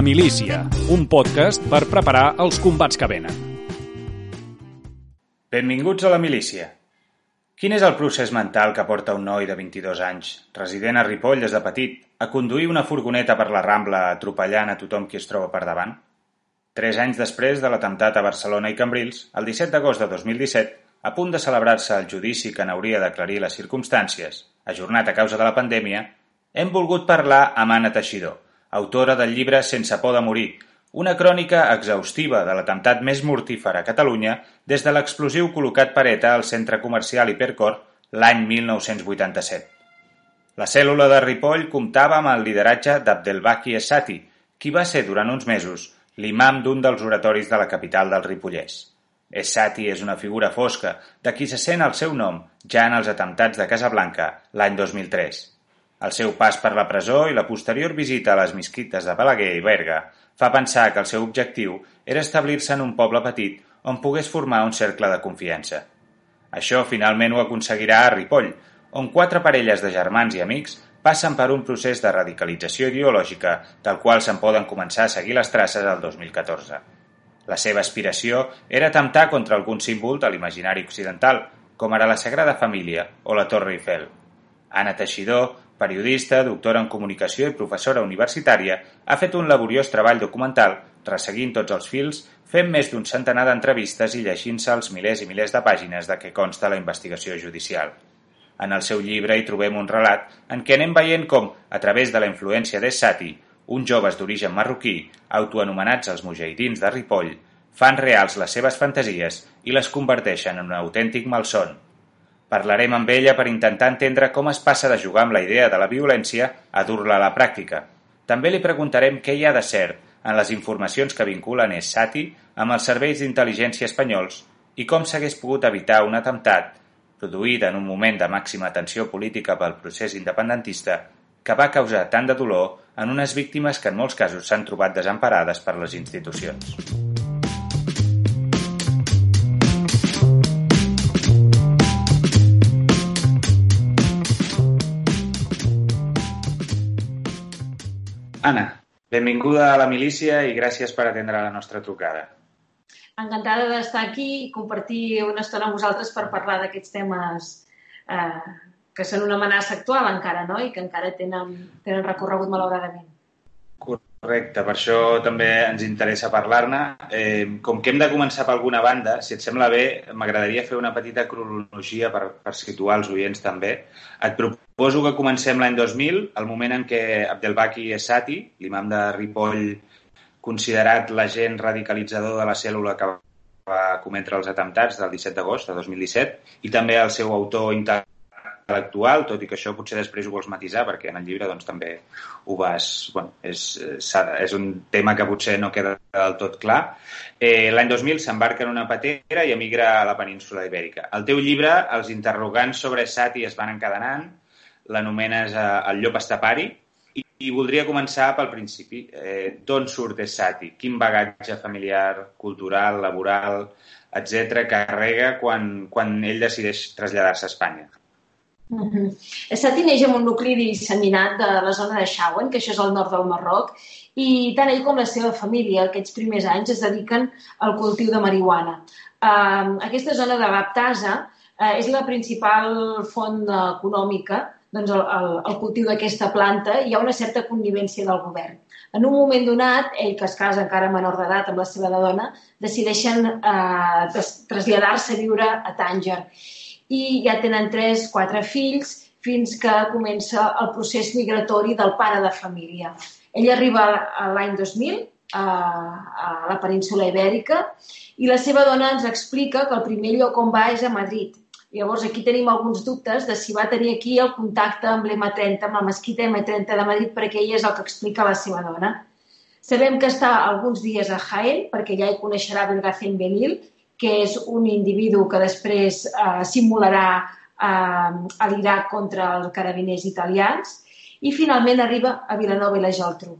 La milícia, un podcast per preparar els combats que venen. Benvinguts a la milícia. Quin és el procés mental que porta un noi de 22 anys, resident a Ripoll des de petit, a conduir una furgoneta per la Rambla atropellant a tothom qui es troba per davant? Tres anys després de l'atemptat a Barcelona i Cambrils, el 17 d'agost de 2017, a punt de celebrar-se el judici que n'hauria d'aclarir les circumstàncies, ajornat a causa de la pandèmia, hem volgut parlar amb Anna Teixidor, autora del llibre Sense por de morir, una crònica exhaustiva de l'atemptat més mortífer a Catalunya des de l'explosiu col·locat per ETA al centre comercial Hipercor l'any 1987. La cèl·lula de Ripoll comptava amb el lideratge d'Abdelbaki Essati, qui va ser durant uns mesos l'imam d'un dels oratoris de la capital del Ripollès. Essati és una figura fosca de qui se sent el seu nom ja en els atemptats de Casablanca l'any 2003. El seu pas per la presó i la posterior visita a les misquites de Balaguer i Berga fa pensar que el seu objectiu era establir-se en un poble petit on pogués formar un cercle de confiança. Això finalment ho aconseguirà a Ripoll, on quatre parelles de germans i amics passen per un procés de radicalització ideològica del qual se'n poden començar a seguir les traces el 2014. La seva aspiració era atemptar contra algun símbol de l'imaginari occidental, com ara la Sagrada Família o la Torre Eiffel. Anna Teixidor periodista, doctora en comunicació i professora universitària, ha fet un laboriós treball documental, resseguint tots els fils, fent més d'un centenar d'entrevistes i llegint-se els milers i milers de pàgines de què consta la investigació judicial. En el seu llibre hi trobem un relat en què anem veient com, a través de la influència d'Essati, uns joves d'origen marroquí, autoanomenats els mujahidins de Ripoll, fan reals les seves fantasies i les converteixen en un autèntic malson, Parlarem amb ella per intentar entendre com es passa de jugar amb la idea de la violència a dur-la a la pràctica. També li preguntarem què hi ha de cert en les informacions que vinculen Essati amb els serveis d'intel·ligència espanyols i com s'hagués pogut evitar un atemptat produït en un moment de màxima tensió política pel procés independentista que va causar tant de dolor en unes víctimes que en molts casos s'han trobat desemparades per les institucions. Anna, benvinguda a la milícia i gràcies per atendre la nostra trucada. Encantada d'estar aquí i compartir una estona amb vosaltres per parlar d'aquests temes eh, que són una amenaça actual encara, no? I que encara tenen, tenen recorregut malauradament. Correcte, per això també ens interessa parlar-ne. Eh, com que hem de començar per alguna banda, si et sembla bé, m'agradaria fer una petita cronologia per, per situar els oients també. Et proposo que comencem l'any 2000, el moment en què Abdelbaki Essati, l'imam de Ripoll, considerat l'agent radicalitzador de la cèl·lula que va cometre els atemptats del 17 d'agost de 2017, i també el seu autor actual, tot i que això potser després ho vols matisar, perquè en el llibre doncs, també ho vas... Bueno, és, és un tema que potser no queda del tot clar. Eh, L'any 2000 s'embarca en una patera i emigra a la península ibèrica. El teu llibre, els interrogants sobre Sati es van encadenant, l'anomenes eh, El llop estapari, i, i voldria començar pel principi. Eh, D'on surt Sati? Quin bagatge familiar, cultural, laboral, etc carrega quan, quan ell decideix traslladar-se a Espanya? Uh -huh. Estati neix en un nucli disseminat de la zona de Shawen, que això és al nord del Marroc, i tant ell com la seva família aquests primers anys es dediquen al cultiu de marihuana. Uh, aquesta zona de Baptasa uh, és la principal font econòmica doncs el, el, el cultiu d'aquesta planta hi ha una certa connivència del govern. En un moment donat, ell que es casa encara menor d'edat amb la seva dona, decideixen eh, traslladar-se a viure a Tànger i ja tenen tres, quatre fills, fins que comença el procés migratori del pare de família. Ell arriba l'any 2000 a, a la península ibèrica i la seva dona ens explica que el primer lloc on va és a Madrid. Llavors, aquí tenim alguns dubtes de si va tenir aquí el contacte amb l'M30, amb la mesquita M30 de Madrid, perquè ell és el que explica la seva dona. Sabem que està alguns dies a Jaén, perquè ja hi coneixerà Belgacén Benil, que és un individu que després eh, simularà eh, a l'Iraq contra els carabiners italians i finalment arriba a Vilanova i la Geltrú.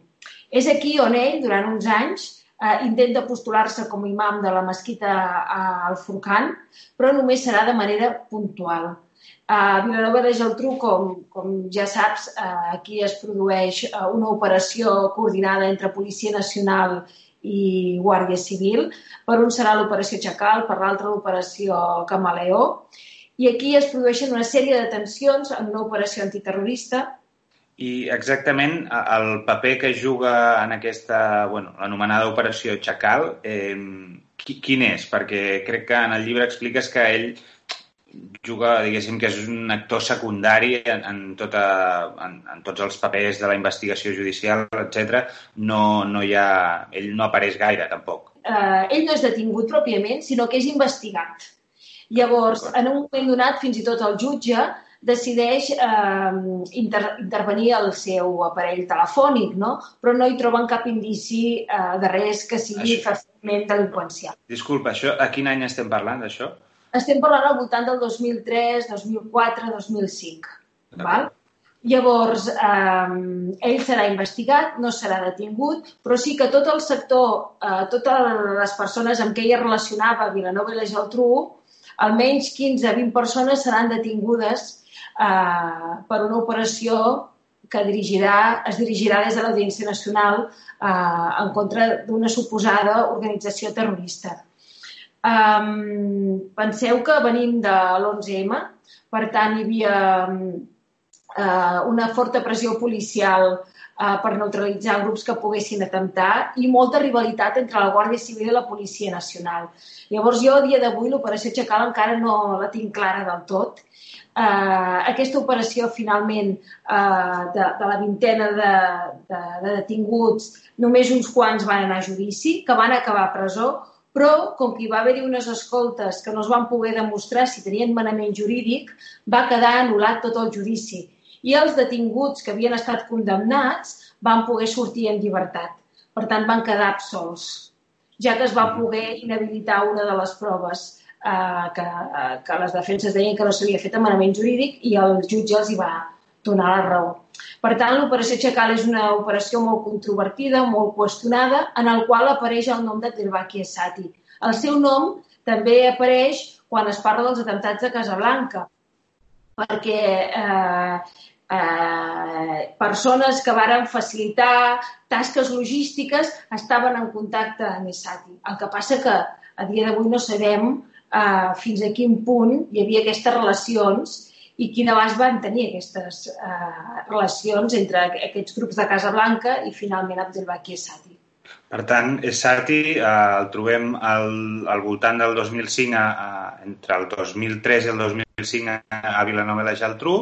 És aquí on ell, durant uns anys, eh, intenta postular-se com a imam de la mesquita eh, al Furcan, però només serà de manera puntual. A Vilanova de Geltrú, com, com ja saps, aquí es produeix una operació coordinada entre Policia Nacional i Guàrdia Civil. Per un serà l'operació Chacal, per l'altre l'operació Camaleó. I aquí es produeixen una sèrie de detencions en una operació antiterrorista i exactament el paper que juga en aquesta, bueno, l'anomenada operació Chacal, eh, quin és? Perquè crec que en el llibre expliques que ell juga, diguéssim, que és un actor secundari en, en, tota, en, en tots els papers de la investigació judicial, etc. No, no hi ha... Ell no apareix gaire, tampoc. Uh, ell no és detingut pròpiament, sinó que és investigat. Llavors, en un moment donat, fins i tot el jutge decideix eh, inter intervenir el seu aparell telefònic, no? però no hi troben cap indici eh, de res que sigui això... fàcilment delinqüencial. Disculpa, això, a quin any estem parlant d'això? Estem parlant al voltant del 2003, 2004, 2005. Val? Llavors, eh, ell serà investigat, no serà detingut, però sí que tot el sector, eh, totes les persones amb què ell es relacionava a Vilanova i la Geltrú, almenys 15-20 persones seran detingudes eh, per una operació que dirigirà, es dirigirà des de l'Audiència Nacional eh, en contra d'una suposada organització terrorista. Um, penseu que venim de l'11M, per tant hi havia uh, una forta pressió policial uh, per neutralitzar grups que poguessin atemptar i molta rivalitat entre la Guàrdia Civil i la Policia Nacional. Llavors jo, a dia d'avui, l'operació Chacal encara no la tinc clara del tot eh, aquesta operació finalment eh, de, de la vintena de, de, de detinguts, només uns quants van anar a judici, que van acabar a presó, però com que hi va haver-hi unes escoltes que no es van poder demostrar si tenien manament jurídic, va quedar anul·lat tot el judici. I els detinguts que havien estat condemnats van poder sortir en llibertat. Per tant, van quedar absolts, ja que es va poder inhabilitar una de les proves eh, que, eh, que les defenses deien que no s'havia fet manament jurídic i el jutge els hi va donar la raó. Per tant, l'operació Chacal és una operació molt controvertida, molt qüestionada, en el qual apareix el nom de Terbaki Esati. El seu nom també apareix quan es parla dels atemptats de Casablanca, perquè eh, eh, persones que varen facilitar tasques logístiques estaven en contacte amb Esati. El que passa que a dia d'avui no sabem uh, fins a quin punt hi havia aquestes relacions i quin abast van tenir aquestes uh, relacions entre aquests grups de Casa Blanca i finalment Abdelbaki Essati. Per tant, Essati eh, el trobem al, al voltant del 2005, a, a, entre el 2003 i el 2005 a Vilanova de Geltrú.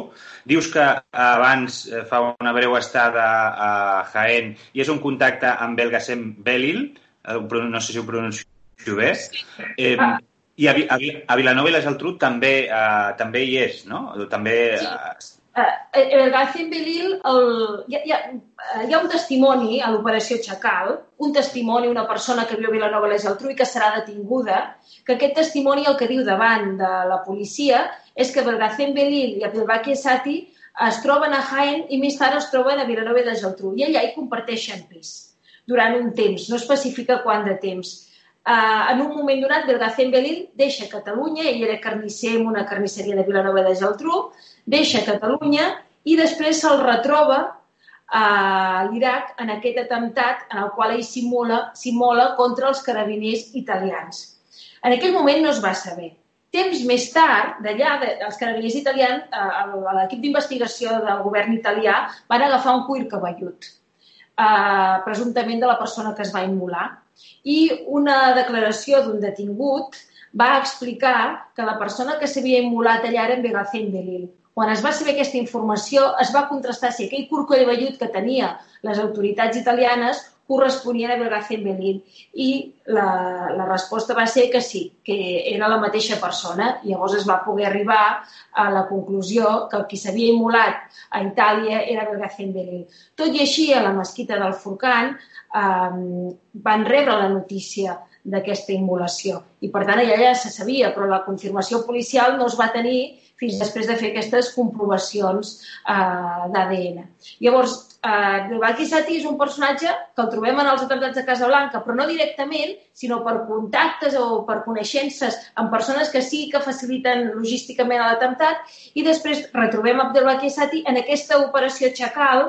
Dius que abans fa una breu estada a Jaén i és un contacte amb Belgasem Belil, no sé si ho pronuncio bé. Eh, i a, a, a Vilanova i la Geltrú també, uh, també hi és, no? També... Sí. Uh, el García Belil, el, hi, hi, ha, hi ha un testimoni a l'operació Chacal, un testimoni, una persona que viu a Vilanova i la Geltrú i que serà detinguda, que aquest testimoni el que diu davant de la policia és que Belil i Abdelbaki Esati es troben a Jaén i més tard es troben a Vilanova i la Geltrú. I allà hi comparteixen pis durant un temps, no especifica quant de temps eh, en un moment donat, Belgacén Belil deixa Catalunya, ell era carnisser en una carnisseria de Vilanova de Geltrú, deixa Catalunya i després se'l retroba a l'Iraq en aquest atemptat en el qual ell s'immola contra els carabiners italians. En aquell moment no es va saber. Temps més tard, d'allà, els carabiners italians, eh, l'equip d'investigació del govern italià, van agafar un cuir cabellut, eh, presumptament de la persona que es va immolar i una declaració d'un detingut va explicar que la persona que s'havia immolat allà era en Begacén Belil. Quan es va saber aquesta informació, es va contrastar si aquell curco de vellut que tenia les autoritats italianes corresponien a Belgacén Belín. I la, la resposta va ser que sí, que era la mateixa persona. Llavors es va poder arribar a la conclusió que el qui s'havia immolat a Itàlia era Belgacén Belín. Tot i així, a la mesquita del Forcan eh, van rebre la notícia d'aquesta immolació. I, per tant, allà ja se sabia, però la confirmació policial no es va tenir fins després de fer aquestes comprovacions eh, d'ADN. Llavors, Uh, Abdelbaki Sati és un personatge que el trobem en els atemptats de Casablanca, però no directament, sinó per contactes o per coneixences amb persones que sí que faciliten logísticament l'atemptat, i després retrobem Abdelbaki Sati en aquesta operació Chacal,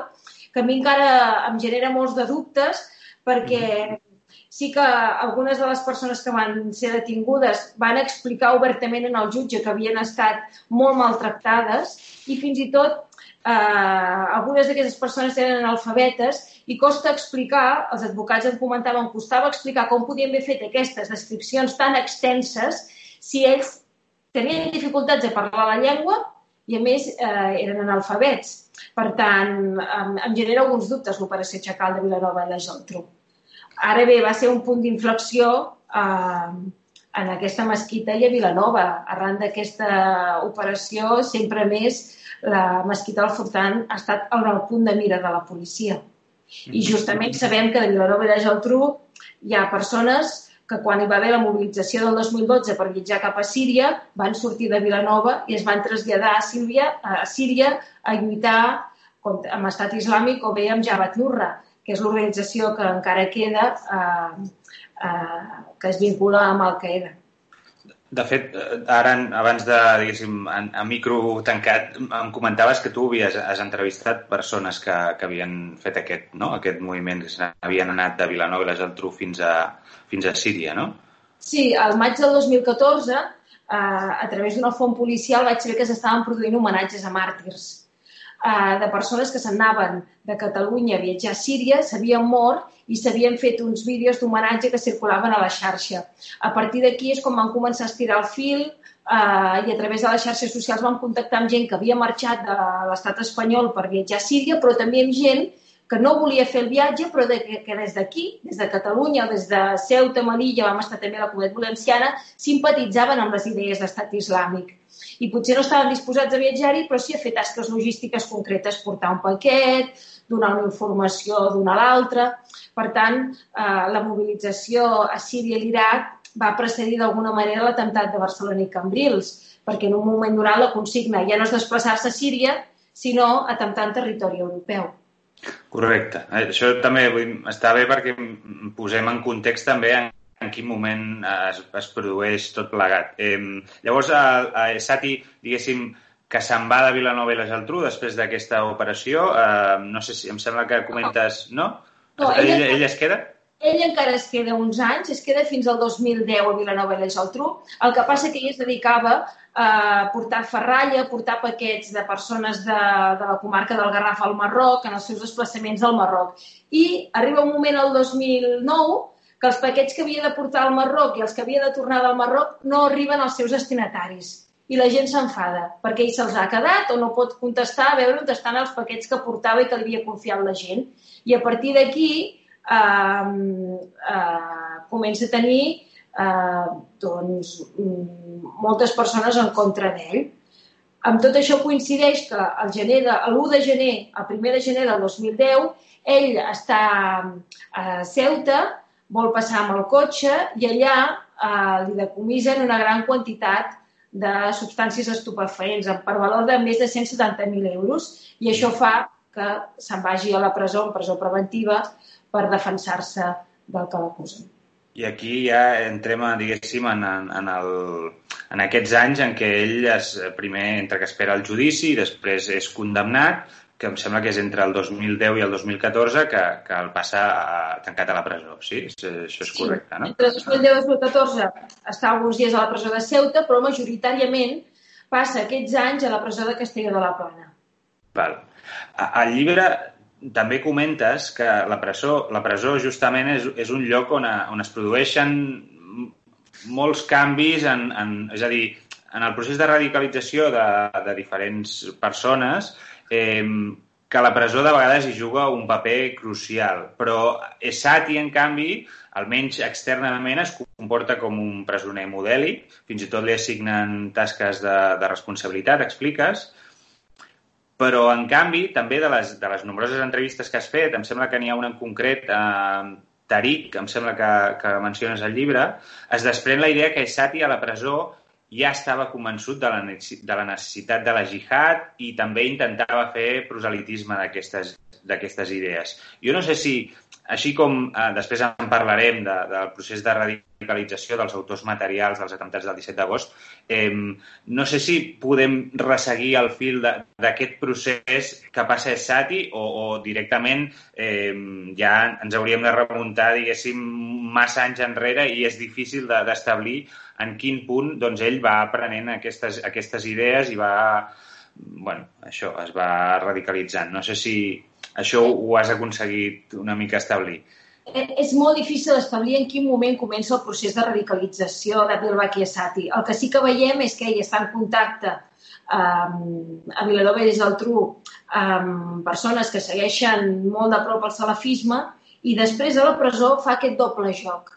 que a mi encara em genera molts de dubtes, perquè sí que algunes de les persones que van ser detingudes van explicar obertament en el jutge que havien estat molt maltractades i fins i tot eh, algunes d'aquestes persones eren analfabetes i costa explicar, els advocats em comentaven, costava explicar com podien haver fet aquestes descripcions tan extenses si ells tenien dificultats de parlar la llengua i, a més, eh, eren analfabets. Per tant, em, em genera alguns dubtes l'operació Chacal de Vilanova i la Geltrú. Ara bé, va ser un punt d'inflexió eh, en aquesta mesquita i a Vilanova. Arran d'aquesta operació, sempre més la mesquita del Fortan ha estat en el punt de mira de la policia. I mhm. justament sabem que de Vilanova i la Geltrú hi ha persones que quan hi va haver la mobilització del 2012 per viatjar cap a Síria van sortir de Vilanova i es van traslladar a, Sílvia, a Síria a lluitar contra, amb Estat Islàmic o bé amb Jabhat Nurra, que és l'organització que encara queda eh, eh, que es vincula amb Al-Qaeda. De fet, eh, ara, abans de, diguéssim, a, micro tancat, em comentaves que tu havies has entrevistat persones que, que havien fet aquest, no? aquest moviment, que havien anat de Vilanova i la Geltrú fins a, fins a Síria, no? Sí, al maig del 2014, eh, a través d'una font policial, vaig saber que s'estaven produint homenatges a màrtirs eh, de persones que s'anaven de Catalunya a viatjar a Síria, s'havien mort i s'havien fet uns vídeos d'homenatge que circulaven a la xarxa. A partir d'aquí és com van començar a estirar el fil eh, i a través de les xarxes socials vam contactar amb gent que havia marxat de l'estat espanyol per viatjar a Síria, però també amb gent que no volia fer el viatge, però de, que, que des d'aquí, des de Catalunya, des de Ceuta, Melilla, vam estar també a la comunitat valenciana, simpatitzaven amb les idees d'estat islàmic. I potser no estaven disposats a viatjar-hi, però sí a fer tasques logístiques concretes, portar un paquet, donar una informació d'una a l'altra. Per tant, eh, la mobilització a Síria i l'Iraq va precedir d'alguna manera l'atemptat de Barcelona i Cambrils, perquè en un moment donat la consigna ja no és desplaçar-se a Síria, sinó atemptar en territori europeu. Correcte. Això també vull, està bé perquè posem en context també en, en quin moment es, es produeix tot plegat. Eh, llavors, a, a Sati, diguéssim, que se'n va de Vilanova i la Geltrú després d'aquesta operació. Eh, no sé si em sembla que comentes... No? no ell, ell, ell es queda? Ell encara es queda uns anys, es queda fins al 2010 a Vilanova i la Geltrú. El que passa que ell es dedicava a portar ferralla, a portar paquets de persones de, de la comarca del Garraf al Marroc, en els seus desplaçaments al Marroc. I arriba un moment al 2009 que els paquets que havia de portar al Marroc i els que havia de tornar del Marroc no arriben als seus destinataris i la gent s'enfada perquè ell se'ls ha quedat o no pot contestar a veure on estan els paquets que portava i que li havia confiat la gent. I a partir d'aquí eh, eh, comença a tenir eh, doncs, moltes persones en contra d'ell. Amb tot això coincideix que el gener de, l'1 de gener, el 1 de gener del 2010, ell està a Ceuta, vol passar amb el cotxe i allà eh, li decomisen una gran quantitat de substàncies estupefaents per valor de més de 170.000 euros i això fa que se'n vagi a la presó, en presó preventiva, per defensar-se del que l'acusen. I aquí ja entrem, diguéssim, en, en, el, en aquests anys en què ell es, primer entre que espera el judici i després és condemnat que em sembla que és entre el 2010 i el 2014 que, que el passa a, tancat a la presó. Sí? Això és correcte, no? Entre el 2010 i el 2014 està alguns dies a la presó de Ceuta, però majoritàriament passa aquests anys a la presó de Castelló de la Plana. Val. Al llibre també comentes que la presó, la presó justament és, és un lloc on, a, on es produeixen molts canvis, en, en, és a dir, en el procés de radicalització de, de diferents persones eh, que la presó de vegades hi juga un paper crucial, però Esati, en canvi, almenys externament, es comporta com un presoner modèlic, fins i tot li assignen tasques de, de responsabilitat, expliques, però, en canvi, també de les, de les nombroses entrevistes que has fet, em sembla que n'hi ha una en concret, eh, Tariq, em sembla que, que menciones al llibre, es desprèn la idea que Esati a la presó ja estava convençut de la, de la necessitat de la jihad i també intentava fer proselitisme d'aquestes idees. Jo no sé si, així com eh, després en parlarem de, del procés de radicalització dels autors materials dels atemptats del 17 d'agost, eh, no sé si podem resseguir el fil d'aquest procés que passa a Sati o, o directament eh, ja ens hauríem de remuntar, diguéssim, massa anys enrere i és difícil d'establir de, en quin punt doncs, ell va aprenent aquestes, aquestes idees i va, bueno, això, es va radicalitzant. No sé si això ho has aconseguit una mica establir. Eh, és molt difícil establir en quin moment comença el procés de radicalització de Bilbaki Esati. El que sí que veiem és que ell està en contacte um, a Vilanova i Geltrú amb persones que segueixen molt de prop el salafisme i després a la presó fa aquest doble joc.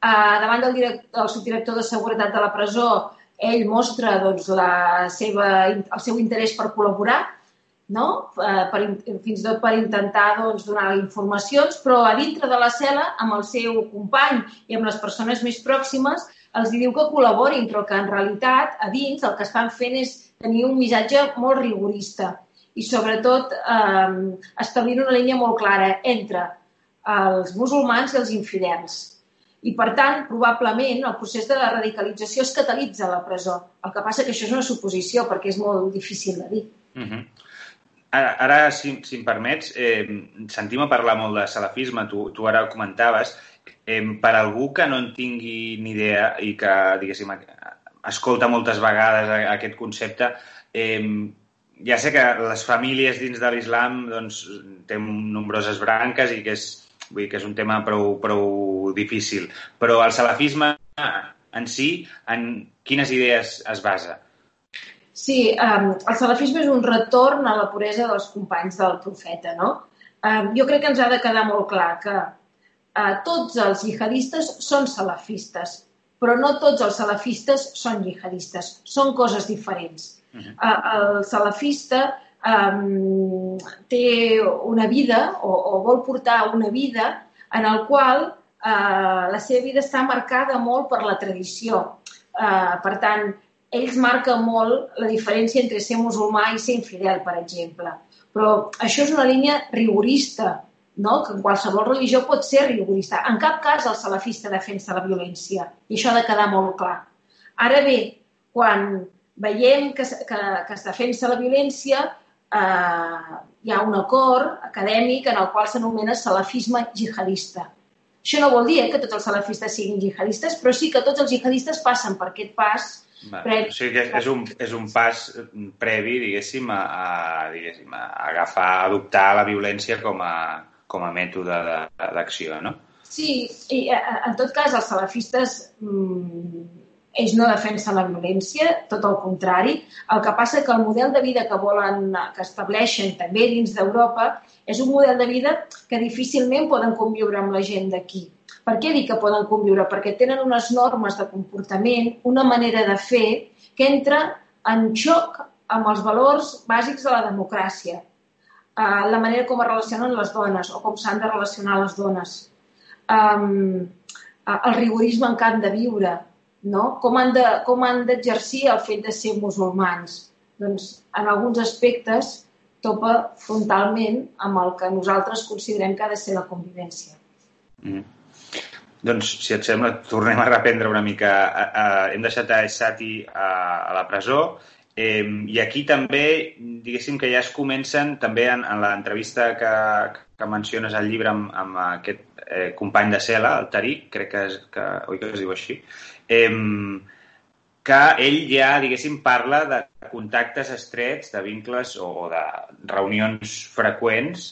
Uh, davant del, direct, del subdirector de seguretat de la presó ell mostra doncs, la seva, el seu interès per col·laborar, no? Eh, per, fins i tot per intentar doncs, donar informacions, però a dintre de la cel·la, amb el seu company i amb les persones més pròximes, els diu que col·laborin, però que en realitat a dins el que estan fent és tenir un missatge molt rigorista i sobretot eh, establint una línia molt clara entre els musulmans i els infidels i, per tant, probablement el procés de la radicalització es catalitza a la presó. El que passa que això és una suposició, perquè és molt difícil de dir. Uh -huh. Ara, ara si, si em permets, eh, sentim a parlar molt de salafisme, tu, tu ara ho comentaves. Eh, per algú que no en tingui ni idea i que, diguéssim, escolta moltes vegades aquest concepte, eh, ja sé que les famílies dins de l'islam doncs, tenen nombroses branques i que és Vull dir que és un tema prou, prou difícil. Però el salafisme en si, en quines idees es basa? Sí, um, el salafisme és un retorn a la puresa dels companys del profeta, no? Um, jo crec que ens ha de quedar molt clar que uh, tots els jihadistes són salafistes, però no tots els salafistes són jihadistes, són coses diferents. Uh -huh. uh, el salafista um, té una vida o, o vol portar una vida en el qual uh, la seva vida està marcada molt per la tradició. Uh, per tant, ells marquen molt la diferència entre ser musulmà i ser infidel, per exemple. Però això és una línia rigorista, no? que en qualsevol religió pot ser rigorista. En cap cas el salafista defensa la violència, i això ha de quedar molt clar. Ara bé, quan veiem que, que, que es defensa la violència, eh, hi ha un acord acadèmic en el qual s'anomena salafisme jihadista. Això no vol dir eh, que tots els salafistes siguin jihadistes, però sí que tots els jihadistes passen per aquest pas Va, previ. O sigui que és un, és un pas previ, diguéssim, a, a, diguéssim, a agafar, a adoptar la violència com a, com a mètode d'acció, no? Sí, i eh, en tot cas els salafistes mmm, ells no defensen la violència, tot el contrari. El que passa que el model de vida que volen, que estableixen també dins d'Europa, és un model de vida que difícilment poden conviure amb la gent d'aquí. Per què dic que poden conviure? Perquè tenen unes normes de comportament, una manera de fer que entra en xoc amb els valors bàsics de la democràcia. Uh, la manera com es relacionen les dones o com s'han de relacionar les dones. Um, el rigorisme en camp de viure, no? com han d'exercir de, el fet de ser musulmans. Doncs en alguns aspectes topa frontalment amb el que nosaltres considerem que ha de ser la convivència. Mm. Doncs, si et sembla, tornem a reprendre una mica. Hem deixat a Esati a, a la presó eh, i aquí també, diguéssim que ja es comencen, també en, en l'entrevista que, que menciones al llibre amb, amb aquest eh, company de cel·la, el Tariq, crec que, és, que, oi que es diu així, eh, que ell ja, diguéssim, parla de contactes estrets, de vincles o, de reunions freqüents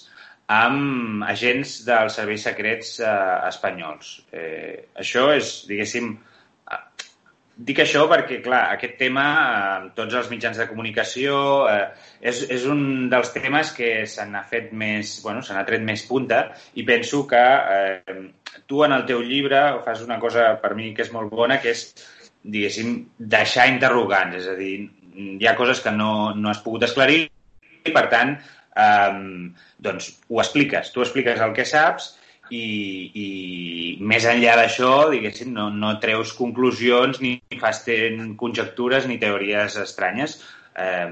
amb agents dels serveis secrets eh, espanyols. Eh, això és, diguéssim, dic això perquè, clar, aquest tema, eh, tots els mitjans de comunicació, eh, és, és un dels temes que se n'ha fet més, bueno, se n'ha tret més punta i penso que eh, tu en el teu llibre fas una cosa per mi que és molt bona, que és, diguéssim, deixar interrogants. És a dir, hi ha coses que no, no has pogut esclarir i, per tant, eh, doncs ho expliques. Tu expliques el que saps i, i més enllà d'això, diguéssim, no, no treus conclusions ni fas conjectures ni teories estranyes. Eh,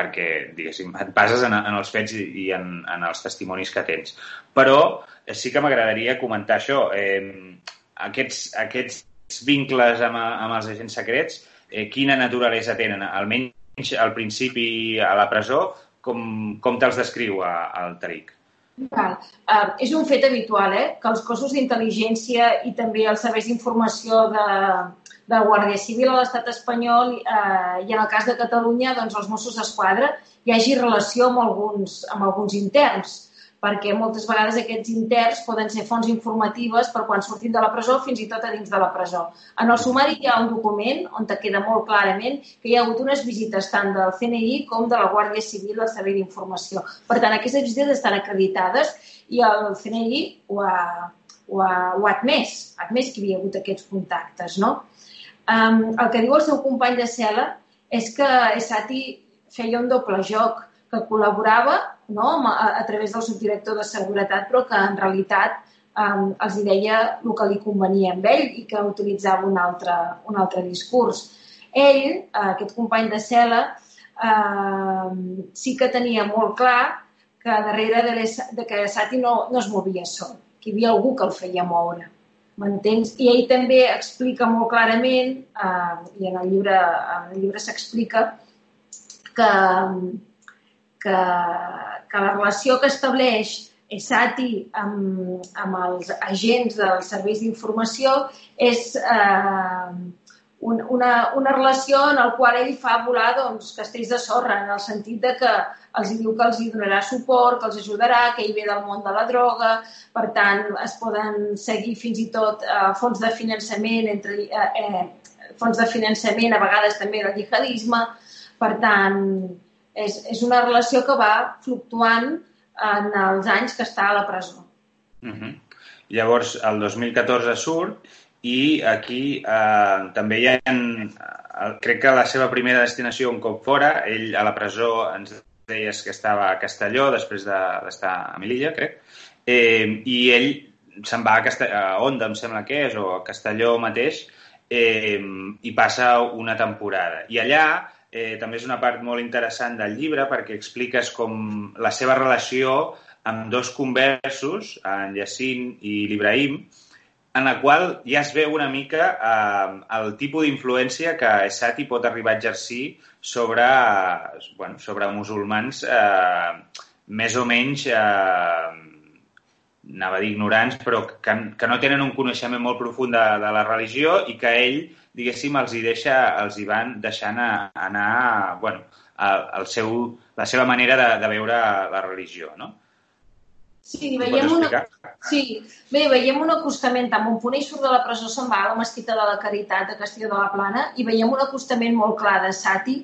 perquè, diguéssim, et bases en, en els fets i, i en, en els testimonis que tens. Però eh, sí que m'agradaria comentar això. Eh, aquests, aquests vincles amb, amb els agents secrets, eh, quina naturalesa tenen? Almenys al principi a la presó, com, com te'ls descriu el Tariq? Val. Uh, és un fet habitual eh, que els cossos d'intel·ligència i també els serveis d'informació de, de Guàrdia Civil a l'estat espanyol eh, i en el cas de Catalunya doncs, els Mossos d'Esquadra hi hagi relació amb alguns, amb alguns interns perquè moltes vegades aquests interns poden ser fonts informatives per quan surtin de la presó fins i tot a dins de la presó. En el sumari hi ha un document on te queda molt clarament que hi ha hagut unes visites tant del CNI com de la Guàrdia Civil al Servei d'Informació. Per tant, aquestes visites estan acreditades i el CNI ho ha, ho ha, ho ha admès, ha admès que hi havia hagut aquests contactes. No? Um, el que diu el seu company de cel·la és que Esati feia un doble joc, que col·laborava no, a, a través del subdirector de seguretat, però que en realitat um, els hi deia el que li convenia amb ell i que utilitzava un altre, un altre discurs. Ell, aquest company de cel·la, uh, sí que tenia molt clar que darrere de, de que Sati no, no es movia sol, que hi havia algú que el feia moure. M'entens? I ell també explica molt clarament, uh, i en el llibre, en el llibre s'explica, que, que, que la relació que estableix ESATI amb, amb els agents dels serveis d'informació és eh, un, una, una relació en la qual ell fa volar doncs, castells de sorra, en el sentit de que els diu que els hi donarà suport, que els ajudarà, que ell ve del món de la droga, per tant, es poden seguir fins i tot eh, fons de finançament, entre, eh, eh, fons de finançament, a vegades també del jihadisme, per tant, és, és una relació que va fluctuant en els anys que està a la presó. Uh -huh. Llavors, el 2014 surt i aquí eh, també hi ha... Eh, crec que la seva primera destinació un cop fora, ell a la presó ens deies que estava a Castelló després d'estar de, a Melilla, crec, eh, i ell se'n va a, Castell a Onda, em sembla que és, o a Castelló mateix, eh, i passa una temporada. I allà eh, també és una part molt interessant del llibre perquè expliques com la seva relació amb dos conversos, en Yacine i l'Ibrahim, en la qual ja es veu una mica eh, el tipus d'influència que Esati pot arribar a exercir sobre, bueno, sobre musulmans eh, més o menys eh, anava a dir ignorants, però que, que no tenen un coneixement molt profund de, de la religió i que ell, diguéssim, els hi deixa, els hi van deixant a, anar, bueno, al seu, la seva manera de, de veure la religió, no? Sí, veiem una... sí, bé, veiem un acostament, tant Montponell surt de la presó, se'n va a la mesquita de la Caritat de Castelló de la Plana i veiem un acostament molt clar de Sati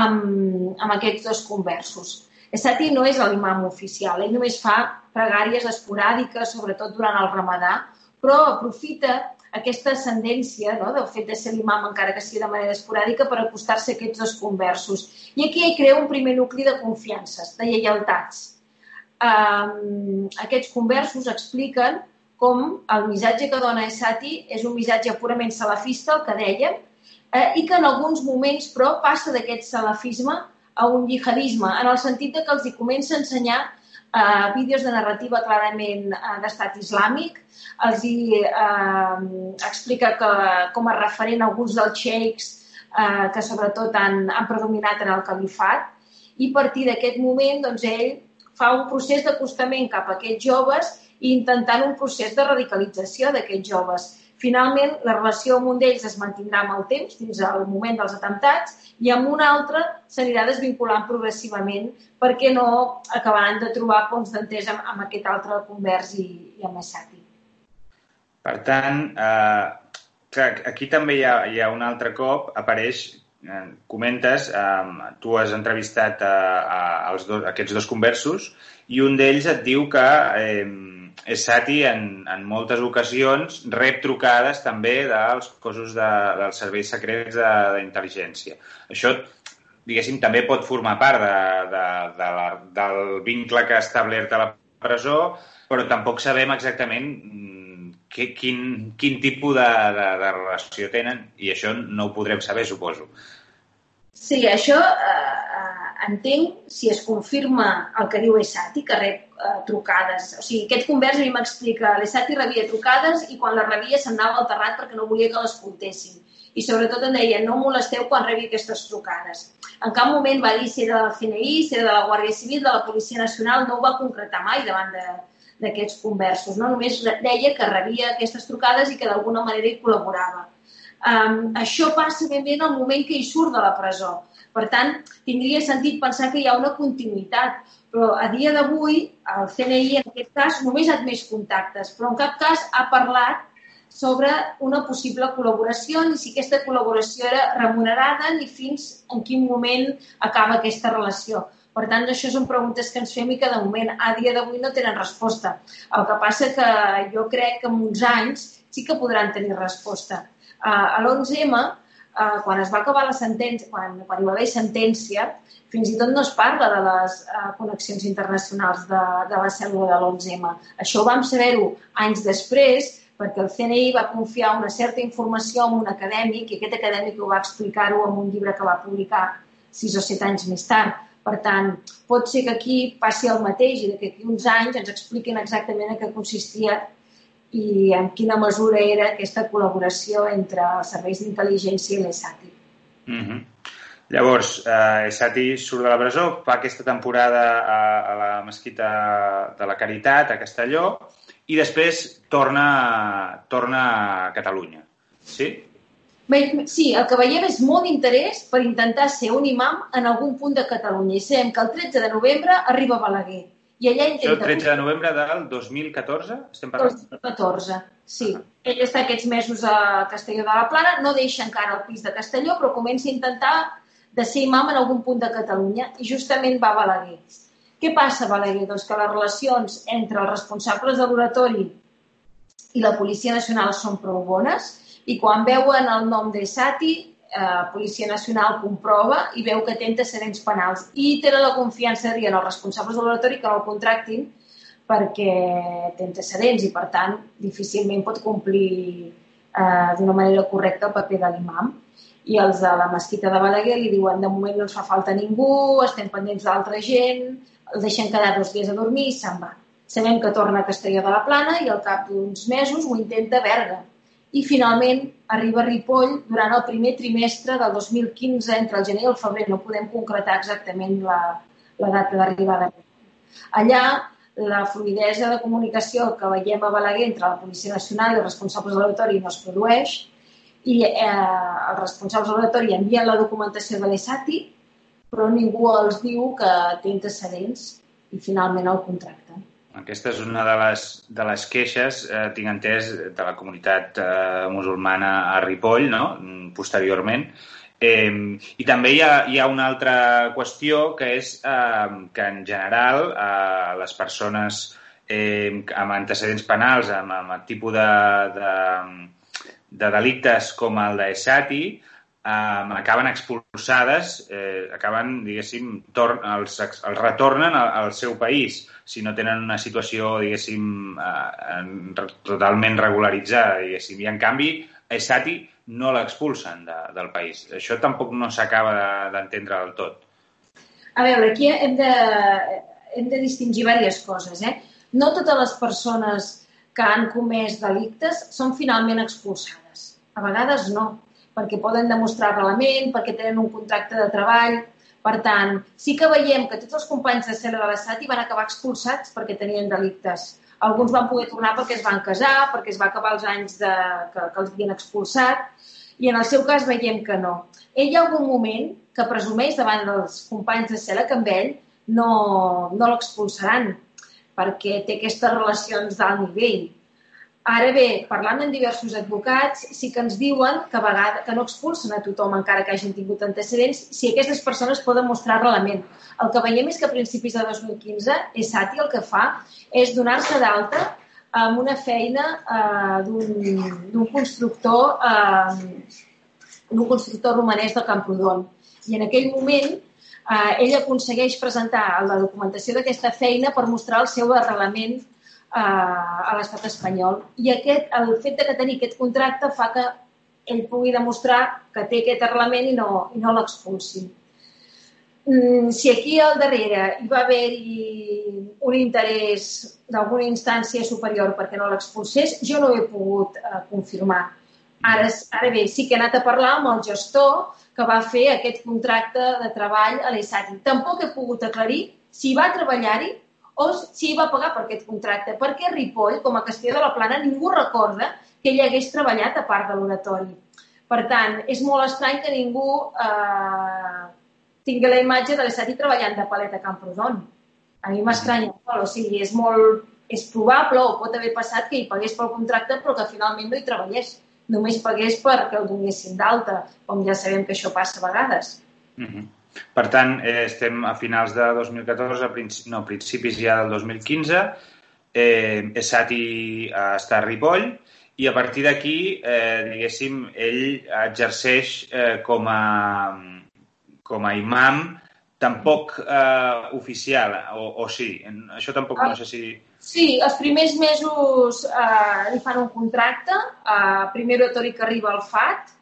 amb, amb aquests dos conversos. Sati no és l'imam oficial, ell només fa pregàries esporàdiques, sobretot durant el ramadà, però aprofita aquesta ascendència no, del fet de ser l'imam, encara que sigui de manera esporàdica, per acostar-se a aquests dos conversos. I aquí hi crea un primer nucli de confiances, de lleialtats. Um, aquests conversos expliquen com el missatge que dona Esati és un missatge purament salafista, el que dèiem, eh, i que en alguns moments, però, passa d'aquest salafisme a un jihadisme, en el sentit de que els hi comença a ensenyar eh, vídeos de narrativa clarament eh, d'estat islàmic, els hi eh, explica que, com a referent alguns dels xeics eh, que sobretot han, han predominat en el califat, i a partir d'aquest moment doncs, ell fa un procés d'acostament cap a aquests joves i intentant un procés de radicalització d'aquests joves Finalment, la relació amb un d'ells es mantindrà amb el temps, fins al moment dels atemptats, i amb un altre s'anirà desvinculant progressivament perquè no acabaran de trobar punts d'entesa amb, amb aquest altre convers i, i amb Esati. Per tant, eh, clar, aquí també hi ha, hi ha un altre cop, apareix eh, comentes, eh, tu has entrevistat a, a, als dos, aquests dos conversos i un d'ells et diu que eh, Sati en, en moltes ocasions rep trucades també dels cossos de, dels serveis secrets d'intel·ligència. Això, diguéssim, també pot formar part de, de, de la, del vincle que ha establert a la presó, però tampoc sabem exactament mm, que, quin, quin tipus de, de, de relació tenen i això no ho podrem saber, suposo. Sí, això, eh, entenc si es confirma el que diu Esati, que rep eh, trucades. O sigui, aquest convers a mi m'explica, l'Esati rebia trucades i quan les rebia s'anava al terrat perquè no volia que les comptessin. I sobretot em deia, no molesteu quan rebi aquestes trucades. En cap moment va dir si era del CNI, si era de la Guàrdia Civil, de la Policia Nacional, no ho va concretar mai davant d'aquests conversos. No? Només deia que rebia aquestes trucades i que d'alguna manera hi col·laborava. Um, això passa ben bé en el moment que hi surt de la presó per tant, tindria sentit pensar que hi ha una continuïtat, però a dia d'avui el CNI en aquest cas només ha admès contactes, però en cap cas ha parlat sobre una possible col·laboració, ni si aquesta col·laboració era remunerada, ni fins en quin moment acaba aquesta relació. Per tant, això són preguntes que ens fem i que de moment, a dia d'avui, no tenen resposta. El que passa que jo crec que en uns anys sí que podran tenir resposta. A l'11M eh, quan es va acabar la sentència, quan, quan hi va haver sentència, fins i tot no es parla de les eh, connexions internacionals de, de la cèl·lula de l'11M. Això vam saber-ho anys després perquè el CNI va confiar una certa informació a un acadèmic i aquest acadèmic ho va explicar-ho en un llibre que va publicar sis o set anys més tard. Per tant, pot ser que aquí passi el mateix i que aquí uns anys ens expliquin exactament en què consistia i en quina mesura era aquesta col·laboració entre els serveis d'intel·ligència i l'ESATI. Mm -hmm. Llavors, eh, Esati surt de la presó, fa aquesta temporada a, a la mesquita de la Caritat, a Castelló, i després torna, torna a Catalunya. Sí? Bé, sí, el que veiem és molt d'interès per intentar ser un imam en algun punt de Catalunya. I sabem que el 13 de novembre arriba a Balaguer. I ella intenta... El 13 de novembre del 2014, estem parlant? 2014, sí. Ell està aquests mesos a Castelló de la Plana, no deixa encara el pis de Castelló, però comença a intentar de ser imam en algun punt de Catalunya i justament va a Balaguer. Què passa a Balaguer? Doncs que les relacions entre els responsables de l'oratori i la Policia Nacional són prou bones i quan veuen el nom de Sati eh, Policia Nacional comprova i veu que té antecedents penals i tenen la confiança de dir als responsables de l'oratori que no el contractin perquè té antecedents i, per tant, difícilment pot complir eh, d'una manera correcta el paper de l'imam. I els de la mesquita de Balaguer li diuen de moment no ens fa falta ningú, estem pendents d'altra gent, el deixen quedar dos dies a dormir i se'n va. Sabem que torna a Castelló de la Plana i al cap d'uns mesos ho intenta Berga i finalment arriba a Ripoll durant el primer trimestre del 2015, entre el gener i el febrer, no podem concretar exactament la, la data d'arribada. Allà, la fluidesa de comunicació que veiem a Balaguer entre la Policia Nacional i els responsables de l'auditori no es produeix i eh, els responsables de l'auditori envien la documentació de l'ESATI, però ningú els diu que té antecedents i finalment el contracte. Aquesta és una de les, de les queixes, eh, tinc entès, de la comunitat eh, musulmana a Ripoll, no? posteriorment. Eh, I també hi ha, hi ha una altra qüestió que és eh, que en general eh, les persones eh, amb antecedents penals, amb, amb el tipus de, de, de delictes com el de Esati, eh, acaben expulsades, eh, acaben, diguéssim, tor els, els retornen al, al seu país si no tenen una situació, diguéssim, eh, totalment regularitzada, diguéssim. I, en canvi, Esati no l'expulsen de, del país. Això tampoc no s'acaba d'entendre de, del tot. A veure, aquí hem de, hem de distingir diverses coses. Eh? No totes les persones que han comès delictes són finalment expulsades. A vegades no perquè poden demostrar arrelament, perquè tenen un contracte de treball. Per tant, sí que veiem que tots els companys de cel·la de l'Estat hi van acabar expulsats perquè tenien delictes. Alguns van poder tornar perquè es van casar, perquè es va acabar els anys de, que, que els havien expulsat, i en el seu cas veiem que no. Ell hi ha algun moment que presumeix davant dels companys de cel·la que amb ell no, no l'expulsaran perquè té aquestes relacions d'alt nivell. Ara bé, parlant amb diversos advocats, sí que ens diuen que a vegades que no expulsen a tothom encara que hagin tingut antecedents si aquestes persones poden mostrar relament. El que veiem és que a principis de 2015 ESATI el que fa és donar-se d'alta amb una feina eh, d'un constructor eh, d'un constructor romanès de Camprodon. I en aquell moment eh, ell aconsegueix presentar la documentació d'aquesta feina per mostrar el seu arrelament a, l'estat espanyol. I aquest, el fet de que tenir aquest contracte fa que ell pugui demostrar que té aquest arrelament i no, i no l'expulsin. mm, si aquí al darrere hi va haver-hi un interès d'alguna instància superior perquè no l'expulsés, jo no ho he pogut uh, confirmar. Ara, ara bé, sí que he anat a parlar amb el gestor que va fer aquest contracte de treball a l'ESATI. Tampoc he pogut aclarir si va treballar-hi o si va pagar per aquest contracte, perquè Ripoll, com a Castelló de la Plana, ningú recorda que ell hagués treballat a part de l'oratori. Per tant, és molt estrany que ningú eh, tingui la imatge de l'Estati treballant de palet a Camprodon. A mi m'estranya molt, o sigui, és molt... És probable o pot haver passat que hi pagués pel contracte però que finalment no hi treballés. Només pagués perquè el donessin d'alta, com ja sabem que això passa a vegades. Mm -hmm. Per tant, eh, estem a finals de 2014, a principis, no, principis ja del 2015, eh, Esati està a Ripoll, i a partir d'aquí, eh, diguéssim, ell exerceix eh, com, a, com a imam tampoc eh, oficial, o, o sí? Això tampoc no sé si... Sí, els primers mesos eh, li fan un contracte, eh, primer oratori que arriba al FAT,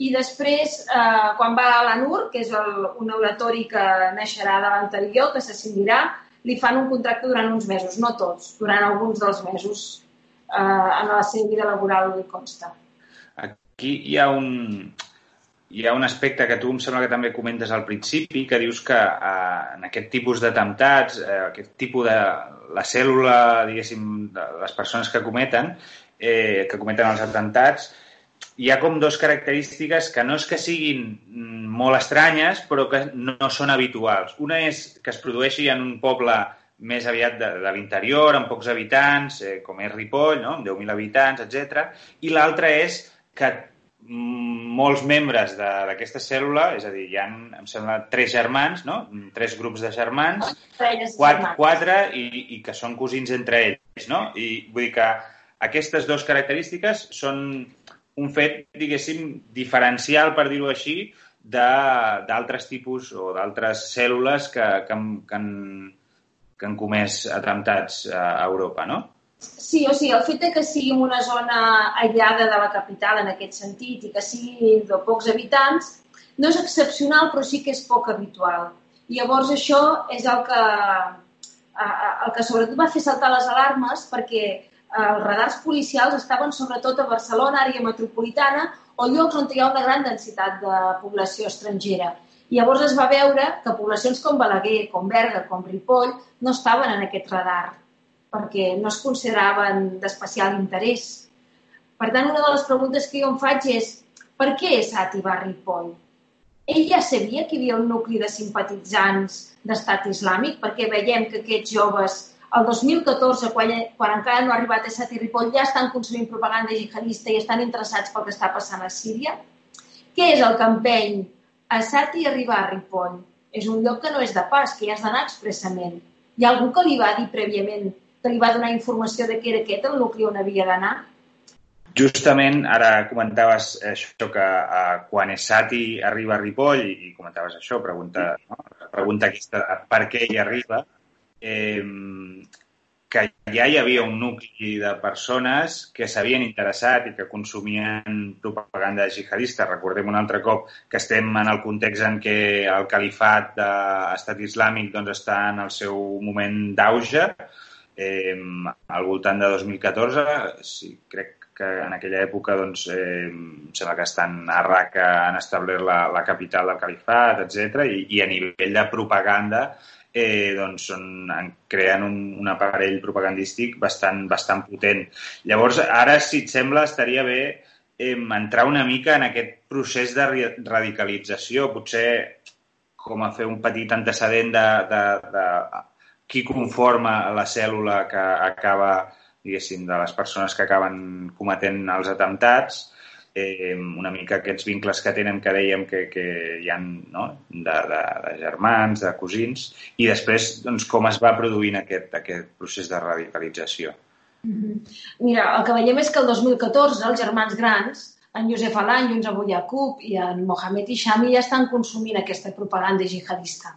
i després, eh, quan va a l'ANUR, que és el, un oratori que naixerà de l'anterior, que s'ascendirà, li fan un contracte durant uns mesos, no tots, durant alguns dels mesos eh, en la seva vida laboral li consta. Aquí hi ha un, hi ha un aspecte que tu em sembla que també comentes al principi, que dius que eh, en aquest tipus d'atemptats, eh, aquest tipus de... la cèl·lula, diguéssim, de les persones que cometen, eh, que cometen els atemptats, hi ha com dos característiques que no és que siguin mm, molt estranyes, però que no són habituals. Una és que es produeixi en un poble més aviat de, de l'interior, amb pocs habitants, eh, com és Ripoll, no? amb 10.000 habitants, etc. I l'altra és que mm, molts membres d'aquesta cèl·lula, és a dir, hi ha, em sembla, tres germans, no? tres grups de germans, quatre, quatre i, i que són cosins entre ells. No? I vull dir que aquestes dues característiques són un fet, diguéssim, diferencial, per dir-ho així, d'altres tipus o d'altres cèl·lules que, que, que han, que han comès atemptats a Europa, no? Sí, o sigui, el fet de que sigui una zona aïllada de la capital en aquest sentit i que sigui de pocs habitants no és excepcional, però sí que és poc habitual. Llavors això és el que, el que sobretot va fer saltar les alarmes perquè els radars policials estaven sobretot a Barcelona, àrea metropolitana, o llocs on hi ha una gran densitat de població estrangera. Llavors es va veure que poblacions com Balaguer, com Berga, com Ripoll, no estaven en aquest radar, perquè no es consideraven d'especial interès. Per tant, una de les preguntes que jo em faig és per què Sati va Ripoll? Ell ja sabia que hi havia un nucli de simpatitzants d'estat islàmic, perquè veiem que aquests joves, el 2014, quan, quan encara no ha arribat a Sati Ripoll, ja estan consumint propaganda jihadista i estan interessats pel que està passant a Síria. Què és el empeny a Sati arribar a Ripoll és un lloc que no és de pas, que hi has d'anar expressament. Hi ha algú que li va dir prèviament, que li va donar informació de que era aquest el nucli on havia d'anar? Justament, ara comentaves això que uh, quan Esati arriba a Ripoll, i comentaves això, pregunta, no? pregunta aquesta, per què hi arriba, eh, que ja hi havia un nucli de persones que s'havien interessat i que consumien propaganda jihadista. Recordem un altre cop que estem en el context en què el califat d'estat islàmic doncs, està en el seu moment d'auge, eh, al voltant de 2014. Sí, crec que en aquella època doncs, eh, sembla que estan a Raqqa han establert la, la capital del califat, etc. I, i a nivell de propaganda eh, doncs són, creen un, un aparell propagandístic bastant, bastant potent. Llavors, ara, si et sembla, estaria bé eh, entrar una mica en aquest procés de radicalització, potser com a fer un petit antecedent de, de, de qui conforma la cèl·lula que acaba, diguéssim, de les persones que acaben cometent els atemptats, eh, una mica aquests vincles que tenen que dèiem que, que hi ha no? de, de, de germans, de cosins, i després doncs, com es va produint aquest, aquest procés de radicalització. Mm -hmm. Mira, el que veiem és que el 2014 els germans grans, en Josep Alany, en Abu Yaqub i en Mohamed Ishami ja estan consumint aquesta propaganda jihadista.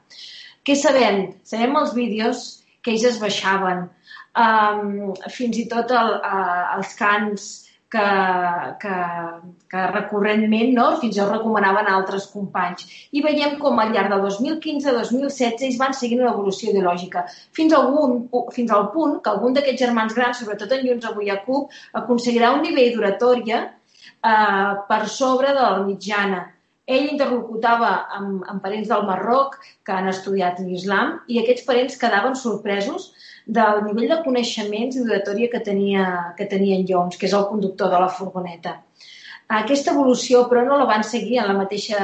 Què sabem? Sabem els vídeos que ells es baixaven, um, fins i tot el, uh, els cants que, que, que recurrentment no? fins i tot recomanaven altres companys. I veiem com al llarg del 2015-2016 ells van seguint una evolució ideològica, fins, al algun, fins al punt que algun d'aquests germans grans, sobretot en Junts avui a CUP, aconseguirà un nivell d'oratòria eh, per sobre de la mitjana ell interlocutava amb, amb parents del Marroc que han estudiat l'islam i aquests parents quedaven sorpresos del nivell de coneixements i d'oratòria que, tenia, que tenia en Jones, que és el conductor de la furgoneta. Aquesta evolució, però, no la van seguir en la mateixa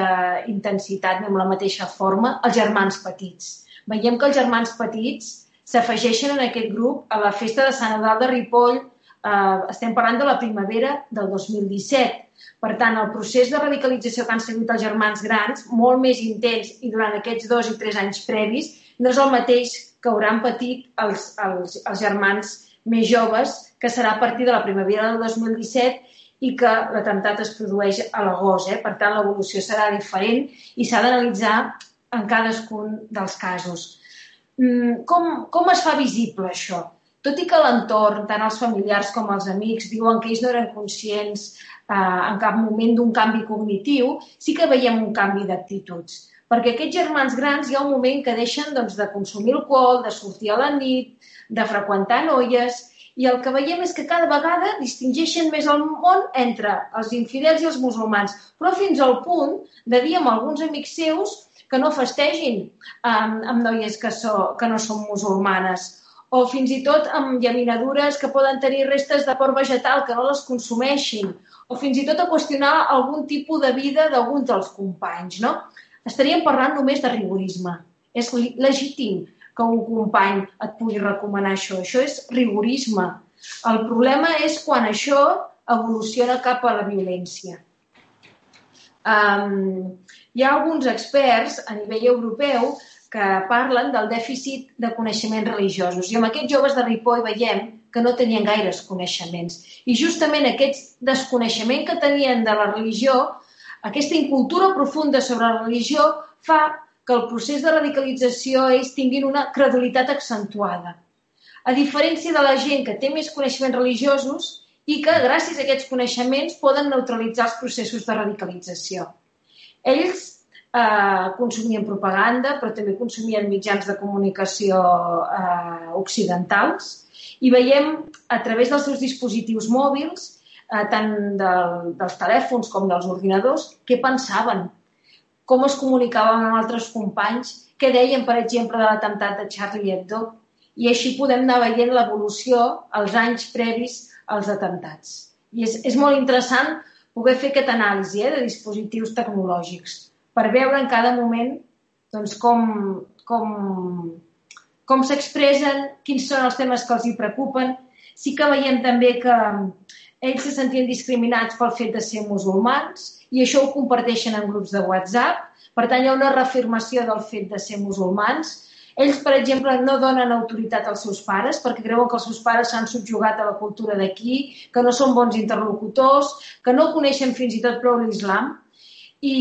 intensitat ni amb la mateixa forma els germans petits. Veiem que els germans petits s'afegeixen en aquest grup a la festa de Sant Adal de Ripoll, eh, estem parlant de la primavera del 2017, per tant, el procés de radicalització que han seguit els germans grans, molt més intens i durant aquests dos i tres anys previs, no és el mateix que hauran patit els, els, els germans més joves, que serà a partir de la primavera del 2017 i que l'atemptat es produeix a l'agost. Eh? Per tant, l'evolució serà diferent i s'ha d'analitzar en cadascun dels casos. Mm, com, com es fa visible això? Tot i que l'entorn, tant els familiars com els amics, diuen que ells no eren conscients eh, en cap moment d'un canvi cognitiu, sí que veiem un canvi d'actituds. Perquè aquests germans grans hi ha un moment que deixen doncs, de consumir alcohol, de sortir a la nit, de freqüentar noies, i el que veiem és que cada vegada distingeixen més el món entre els infidels i els musulmans, però fins al punt de dir amb alguns amics seus que no festegin amb, amb noies que, so, que no són musulmanes o fins i tot amb llaminadures que poden tenir restes de porc vegetal que no les consumeixin, o fins i tot a qüestionar algun tipus de vida d'alguns dels companys, no? Estaríem parlant només de rigorisme. És legítim que un company et pugui recomanar això. Això és rigorisme. El problema és quan això evoluciona cap a la violència. Um, hi ha alguns experts a nivell europeu que parlen del dèficit de coneixements religiosos. I amb aquests joves de Ripoll veiem que no tenien gaires coneixements. I justament aquest desconeixement que tenien de la religió, aquesta incultura profunda sobre la religió, fa que el procés de radicalització ells tinguin una credulitat accentuada. A diferència de la gent que té més coneixements religiosos i que, gràcies a aquests coneixements, poden neutralitzar els processos de radicalització. Ells eh, consumien propaganda, però també consumien mitjans de comunicació eh, occidentals, i veiem a través dels seus dispositius mòbils, eh, tant del, dels telèfons com dels ordinadors, què pensaven, com es comunicaven amb altres companys, què deien, per exemple, de l'atemptat de Charlie Hebdo. I així podem anar veient l'evolució als anys previs als atemptats. I és, és molt interessant poder fer aquesta anàlisi eh, de dispositius tecnològics per veure en cada moment doncs, com, com, com s'expressen, quins són els temes que els hi preocupen. Sí que veiem també que ells se sentien discriminats pel fet de ser musulmans i això ho comparteixen en grups de WhatsApp. Per tant, hi ha una reafirmació del fet de ser musulmans. Ells, per exemple, no donen autoritat als seus pares perquè creuen que els seus pares s'han subjugat a la cultura d'aquí, que no són bons interlocutors, que no coneixen fins i tot prou l'islam. I,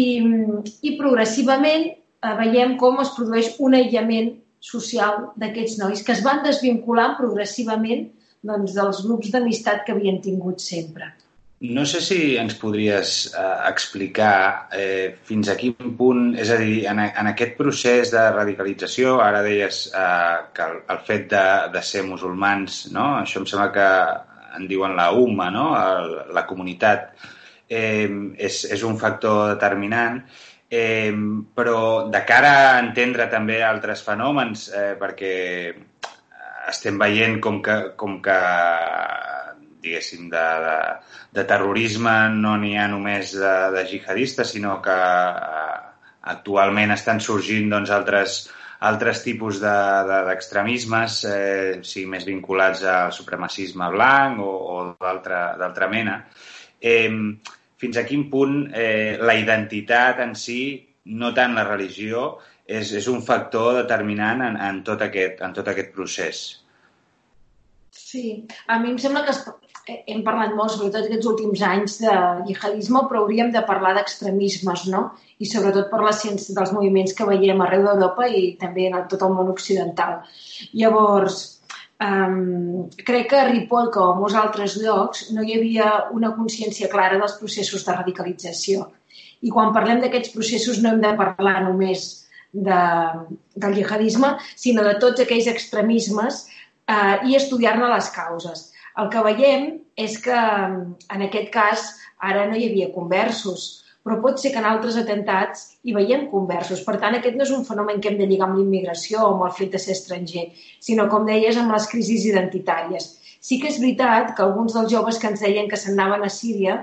i progressivament eh, veiem com es produeix un aïllament social d'aquests nois que es van desvinculant progressivament doncs, dels grups d'amistat que havien tingut sempre. No sé si ens podries eh, explicar eh, fins a quin punt, és a dir, en, en aquest procés de radicalització, ara deies eh, que el, el fet de, de ser musulmans, no? això em sembla que en diuen la UMA, no? El, la comunitat, eh, és, és un factor determinant. Eh, però de cara a entendre també altres fenòmens, eh, perquè estem veient com que, com que diguéssim, de, de, de terrorisme no n'hi ha només de, de jihadistes, sinó que eh, actualment estan sorgint doncs, altres, altres tipus d'extremismes, de, de, eh, sigui més vinculats al supremacisme blanc o, o d'altra mena. Eh, fins a quin punt eh, la identitat en si, no tant la religió, és, és un factor determinant en, en, tot aquest, en tot aquest procés. Sí, a mi em sembla que es, hem parlat molt, sobretot aquests últims anys, de jihadisme, però hauríem de parlar d'extremismes, no? I sobretot per la ciència dels moviments que veiem arreu d'Europa i també en tot el món occidental. Llavors, Um, crec que a Ripoll, com a molts altres llocs, no hi havia una consciència clara dels processos de radicalització. I quan parlem d'aquests processos no hem de parlar només de, del jihadisme, sinó de tots aquells extremismes eh, i estudiar-ne les causes. El que veiem és que, en aquest cas, ara no hi havia conversos, però pot ser que en altres atentats hi veiem conversos. Per tant, aquest no és un fenomen que hem de lligar amb l'immigració o amb el fet de ser estranger, sinó, com deies, amb les crisis identitàries. Sí que és veritat que alguns dels joves que ens deien que s'anaven a Síria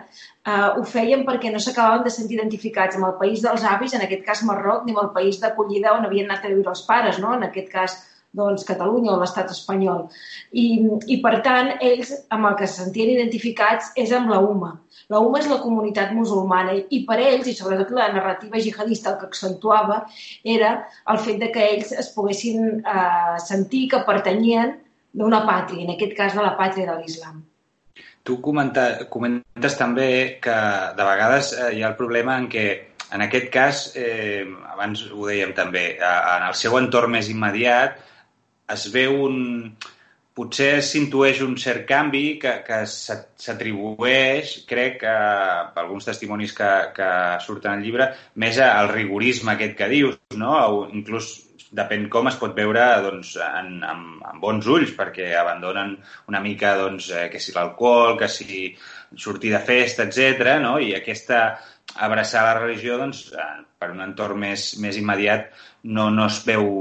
eh, ho feien perquè no s'acabaven de sentir identificats amb el país dels avis, en aquest cas Marroc, ni amb el país d'acollida on havien anat a viure els pares, no? en aquest cas doncs, Catalunya o l'estat espanyol. I, I, per tant, ells amb el que se sentien identificats és amb la UMA. La UMA és la comunitat musulmana i per ells, i sobretot la narrativa jihadista el que accentuava, era el fet de que ells es poguessin eh, sentir que pertanyien d'una pàtria, en aquest cas de la pàtria de l'islam. Tu comenta, comentes també que de vegades eh, hi ha el problema en què en aquest cas, eh, abans ho dèiem també, en el seu entorn més immediat es veu un... Potser s'intueix un cert canvi que, que s'atribueix, crec, a, a alguns testimonis que, que surten al llibre, més al rigorisme aquest que dius, no? O inclús depèn com es pot veure doncs, en, en, en bons ulls, perquè abandonen una mica doncs, eh, que si l'alcohol, que si sortir de festa, etc. No? I aquesta abraçar la religió, doncs, eh, per un entorn més, més immediat, no, no es veu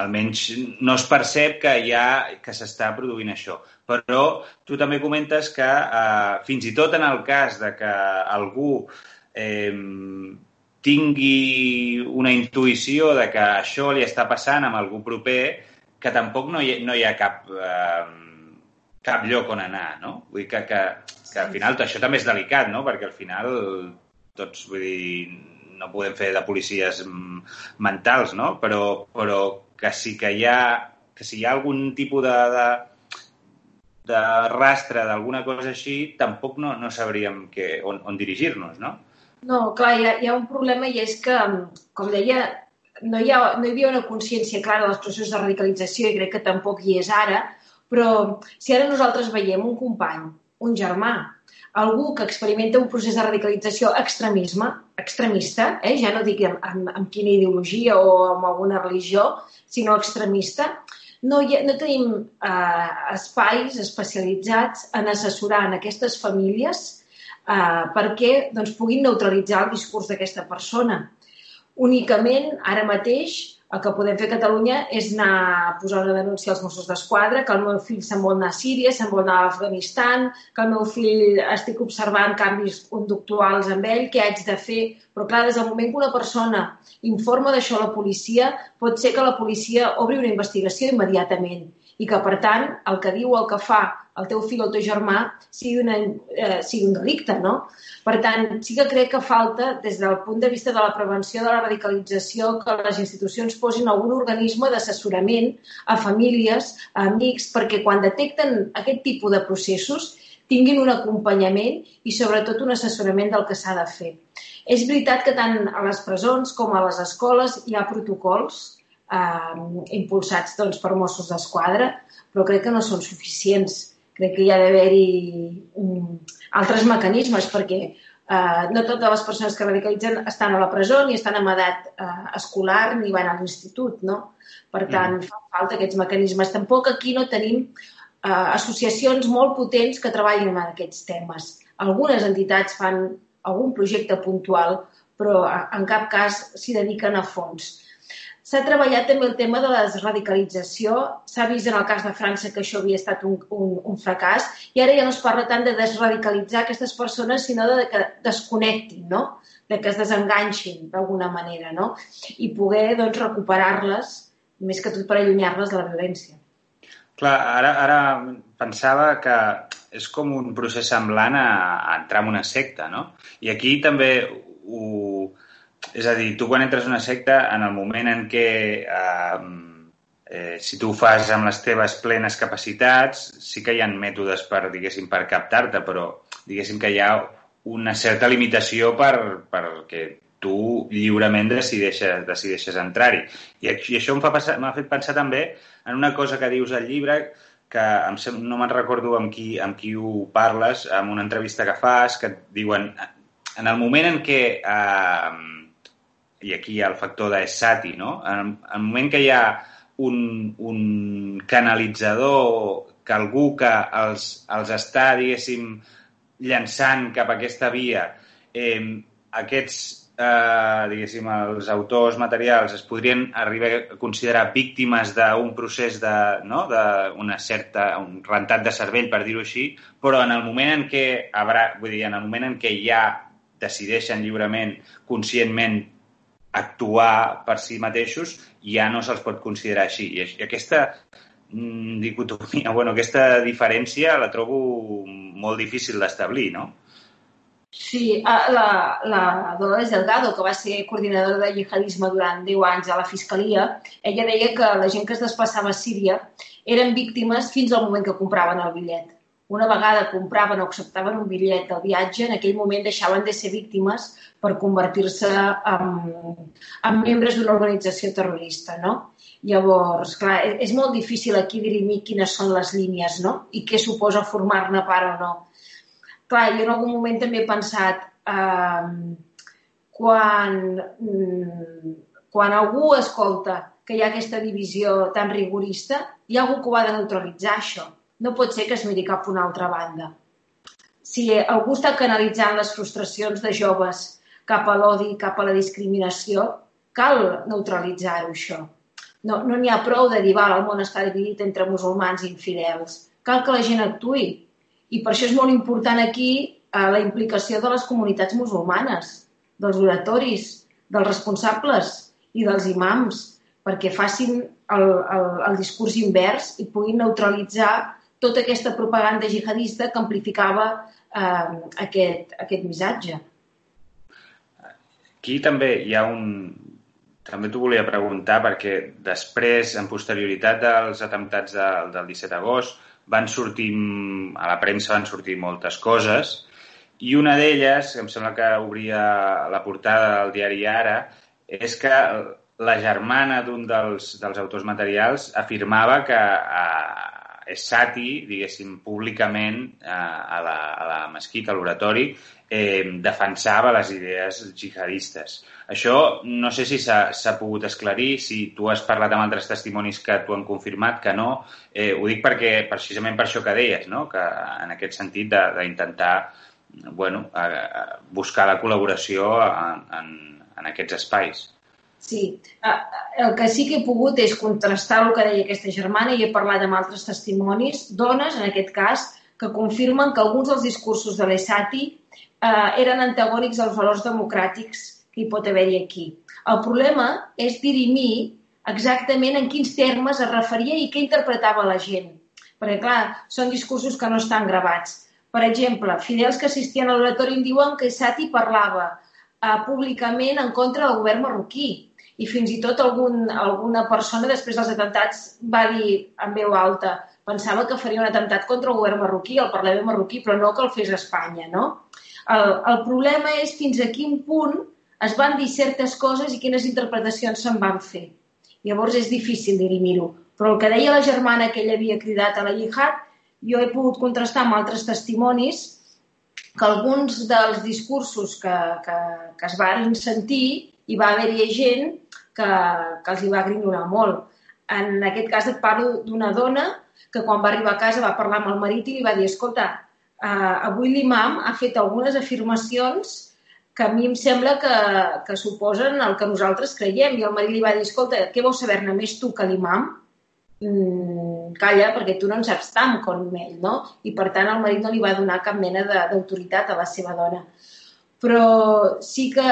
almenys no es percep que hi ha, que s'està produint això. Però tu també comentes que eh, fins i tot en el cas de que algú eh, tingui una intuïció de que això li està passant amb algú proper, que tampoc no hi, no hi ha cap, eh, cap lloc on anar, no? Vull que, que, que al final això també és delicat, no? Perquè al final tots, vull dir, no podem fer de policies mentals, no? Però, però que si que hi ha, que si hi ha algun tipus de, de, de rastre d'alguna cosa així, tampoc no, no sabríem que, on, on dirigir-nos, no? No, clar, hi ha, hi ha un problema i és que, com deia, no hi, ha, no hi havia una consciència clara dels processos de radicalització i crec que tampoc hi és ara, però si ara nosaltres veiem un company, un germà, algú que experimenta un procés de radicalització extremisme, extremista, eh? ja no dic amb, amb, amb quina ideologia o amb alguna religió, sinó extremista, no, hi ha, no tenim eh, espais especialitzats en assessorar en aquestes famílies eh, perquè doncs, puguin neutralitzar el discurs d'aquesta persona. Únicament, ara mateix, el que podem fer a Catalunya és anar a posar una denúncia als Mossos d'Esquadra, que el meu fill se'n vol anar a Síria, se'n vol anar a Afganistan, que el meu fill estic observant canvis conductuals amb ell, què haig de fer? Però clar, des del moment que una persona informa d'això a la policia, pot ser que la policia obri una investigació immediatament i que, per tant, el que diu o el que fa el teu fill o el teu germà sigui, una, eh, sigui un delicte, no? Per tant, sí que crec que falta, des del punt de vista de la prevenció de la radicalització, que les institucions posin algun organisme d'assessorament a famílies, a amics, perquè quan detecten aquest tipus de processos tinguin un acompanyament i sobretot un assessorament del que s'ha de fer. És veritat que tant a les presons com a les escoles hi ha protocols eh, impulsats doncs, per Mossos d'Esquadra, però crec que no són suficients. Crec que hi ha d'haver-hi um, altres mecanismes perquè eh, no totes les persones que radicalitzen estan a la presó ni estan en edat eh, escolar ni van a l'institut, no? Per tant, mm. fa falta aquests mecanismes. Tampoc aquí no tenim eh, associacions molt potents que treballin en aquests temes. Algunes entitats fan algun projecte puntual, però en cap cas s'hi dediquen a fons. S'ha treballat també el tema de la desradicalització. S'ha vist en el cas de França que això havia estat un, un, un fracàs i ara ja no es parla tant de desradicalitzar aquestes persones, sinó de que desconnectin, no? de que es desenganxin d'alguna manera no? i poder doncs, recuperar-les, més que tot per allunyar-les de la violència. Clar, ara, ara pensava que és com un procés semblant a, a entrar en una secta, no? I aquí també ho, és a dir, tu quan entres en una secta, en el moment en què eh, eh, si tu ho fas amb les teves plenes capacitats, sí que hi ha mètodes per, diguéssim, per captar-te, però diguéssim que hi ha una certa limitació per, per que tu lliurement decideixes, decideixes entrar-hi. I, I això m'ha fet pensar també en una cosa que dius al llibre, que em sem no me'n recordo amb qui, amb qui ho parles, en una entrevista que fas, que et diuen en el moment en què, eh, i aquí hi ha el factor d'Essati, no? En, en el moment que hi ha un, un canalitzador, que algú que els, els està, diguéssim, llançant cap a aquesta via, eh, aquests eh, diguéssim, els autors materials es podrien arribar a considerar víctimes d'un procés de, no? d'una certa, un rentat de cervell, per dir-ho així, però en el moment en què haurà, vull dir, en el moment en què ja decideixen lliurement, conscientment, actuar per si mateixos, ja no se'ls pot considerar així. I aquesta mm, dicotomia, bueno, aquesta diferència la trobo molt difícil d'establir, no? Sí, la, la Dolores Delgado, que va ser coordinadora de jihadisme durant 10 anys a la Fiscalia, ella deia que la gent que es desplaçava a Síria eren víctimes fins al moment que compraven el bitllet. Una vegada compraven o acceptaven un bitllet del viatge, en aquell moment deixaven de ser víctimes per convertir-se en, en membres d'una organització terrorista, no? Llavors, clar, és molt difícil aquí dirimir quines són les línies, no? I què suposa formar-ne part o no clar, jo en algun moment també he pensat eh, quan, mm, quan algú escolta que hi ha aquesta divisió tan rigorista, hi ha algú que ho ha de neutralitzar, això. No pot ser que es miri cap a una altra banda. Si algú està canalitzant les frustracions de joves cap a l'odi, cap a la discriminació, cal neutralitzar-ho, això. No n'hi no ha prou de dir, val, el món està dividit entre musulmans i infidels. Cal que la gent actui, i per això és molt important aquí eh, la implicació de les comunitats musulmanes, dels oratoris, dels responsables i dels imams, perquè facin el, el, el discurs invers i puguin neutralitzar tota aquesta propaganda jihadista que amplificava eh, aquest, aquest missatge. Aquí també hi ha un... També t'ho volia preguntar perquè després, en posterioritat dels atemptats del, del 17 d'agost, van sortir, a la premsa van sortir moltes coses, i una d'elles, em sembla que obria la portada del diari Ara, és que la germana d'un dels, dels autors materials afirmava que eh, Sati, diguéssim, públicament eh, a, la, a la mesquita, a l'oratori, eh, defensava les idees jihadistes. Això no sé si s'ha pogut esclarir, si tu has parlat amb altres testimonis que t'ho han confirmat, que no. Eh, ho dic perquè, precisament per això que deies, no? que en aquest sentit d'intentar bueno, a, a buscar la col·laboració en, en, en aquests espais. Sí, el que sí que he pogut és contrastar el que deia aquesta germana i he parlat amb altres testimonis, dones, en aquest cas, que confirmen que alguns dels discursos de l'ESATI eh, eren antagònics als valors democràtics que hi pot haver-hi aquí. El problema és dirimir exactament en quins termes es referia i què interpretava la gent. Perquè, clar, són discursos que no estan gravats. Per exemple, fidels que assistien a l'oratori em diuen que Sati parlava eh, públicament en contra del govern marroquí i fins i tot algun, alguna persona després dels atemptats va dir en veu alta pensava que faria un atemptat contra el govern marroquí, el Parlament marroquí, però no que el fes Espanya, no? El, el problema és fins a quin punt es van dir certes coses i quines interpretacions se'n van fer. Llavors és difícil dirimir-ho. Però el que deia la germana que ella havia cridat a la jihad, jo he pogut contrastar amb altres testimonis que alguns dels discursos que, que, que es van sentir hi va haver-hi gent que, que els hi va grinyolar molt. En aquest cas et parlo d'una dona que quan va arribar a casa va parlar amb el marit i li va dir escolta, eh, avui l'imam ha fet algunes afirmacions que a mi em sembla que, que suposen el que nosaltres creiem. I el marit li va dir, escolta, què vols saber-ne més tu que l'imam? Mm, calla, perquè tu no en saps tant com ell, no? I per tant el marit no li va donar cap mena d'autoritat a la seva dona. Però sí que,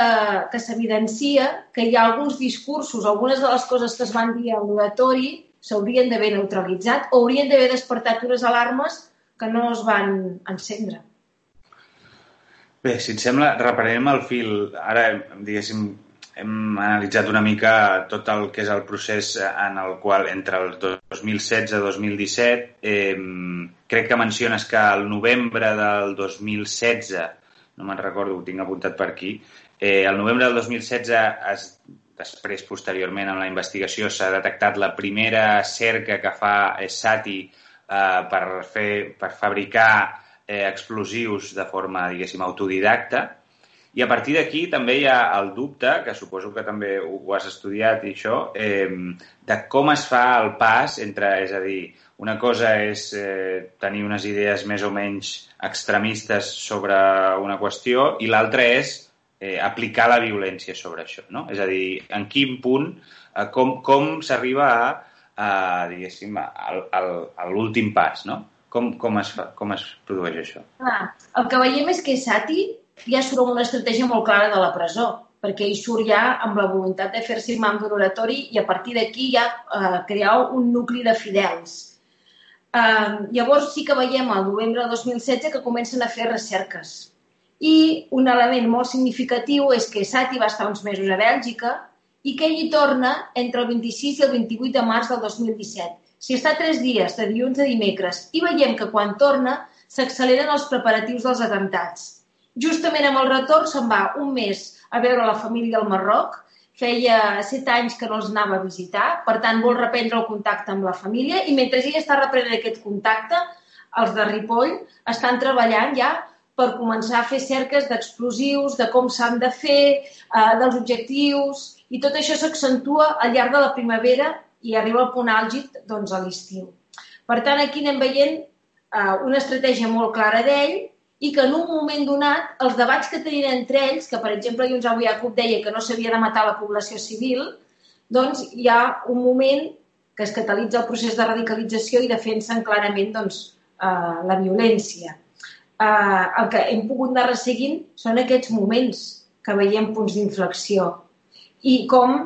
que s'evidencia que hi ha alguns discursos, algunes de les coses que es van dir al l'oratori s'haurien d'haver neutralitzat o haurien d'haver despertat unes alarmes que no es van encendre. Bé, si et sembla, reprenem el fil. Ara, diguéssim, hem analitzat una mica tot el que és el procés en el qual entre el 2016 i 2017 eh, crec que menciones que al novembre del 2016 no me'n recordo, ho tinc apuntat per aquí. Eh, el novembre del 2016, es, després, posteriorment, amb la investigació, s'ha detectat la primera cerca que fa Sati eh, per, fer, per fabricar eh, explosius de forma, diguéssim, autodidacta, i a partir d'aquí també hi ha el dubte, que suposo que també ho, ho has estudiat i això, eh, de com es fa el pas entre, és a dir, una cosa és eh, tenir unes idees més o menys extremistes sobre una qüestió i l'altra és eh, aplicar la violència sobre això, no? És a dir, en quin punt, eh, com, com s'arriba a, a, diguéssim, a l'últim pas, no? Com, com, es fa, com es produeix això? Ah, el que veiem és que Sati ja surt amb una estratègia molt clara de la presó, perquè ell surt ja amb la voluntat de fer-se imam d'un oratori i a partir d'aquí ja eh, crear un nucli de fidels Uh, llavors sí que veiem al novembre de 2016 que comencen a fer recerques. I un element molt significatiu és que Sati va estar uns mesos a Bèlgica i que ell hi torna entre el 26 i el 28 de març del 2017. Si està tres dies, de dilluns a dimecres, i veiem que quan torna s'acceleren els preparatius dels atemptats. Justament amb el retorn se'n va un mes a veure la família al Marroc feia set anys que no els anava a visitar, per tant vol reprendre el contacte amb la família i mentre ell està reprenent aquest contacte, els de Ripoll estan treballant ja per començar a fer cerques d'explosius, de com s'han de fer, eh, dels objectius, i tot això s'accentua al llarg de la primavera i arriba al punt àlgid doncs, a l'estiu. Per tant, aquí anem veient eh, una estratègia molt clara d'ell i que en un moment donat els debats que tenien entre ells, que per exemple Junts avui Jacob deia que no s'havia de matar la població civil, doncs hi ha un moment que es catalitza el procés de radicalització i defensen clarament doncs, eh, la violència. Eh, el que hem pogut anar resseguint són aquests moments que veiem punts d'inflexió i com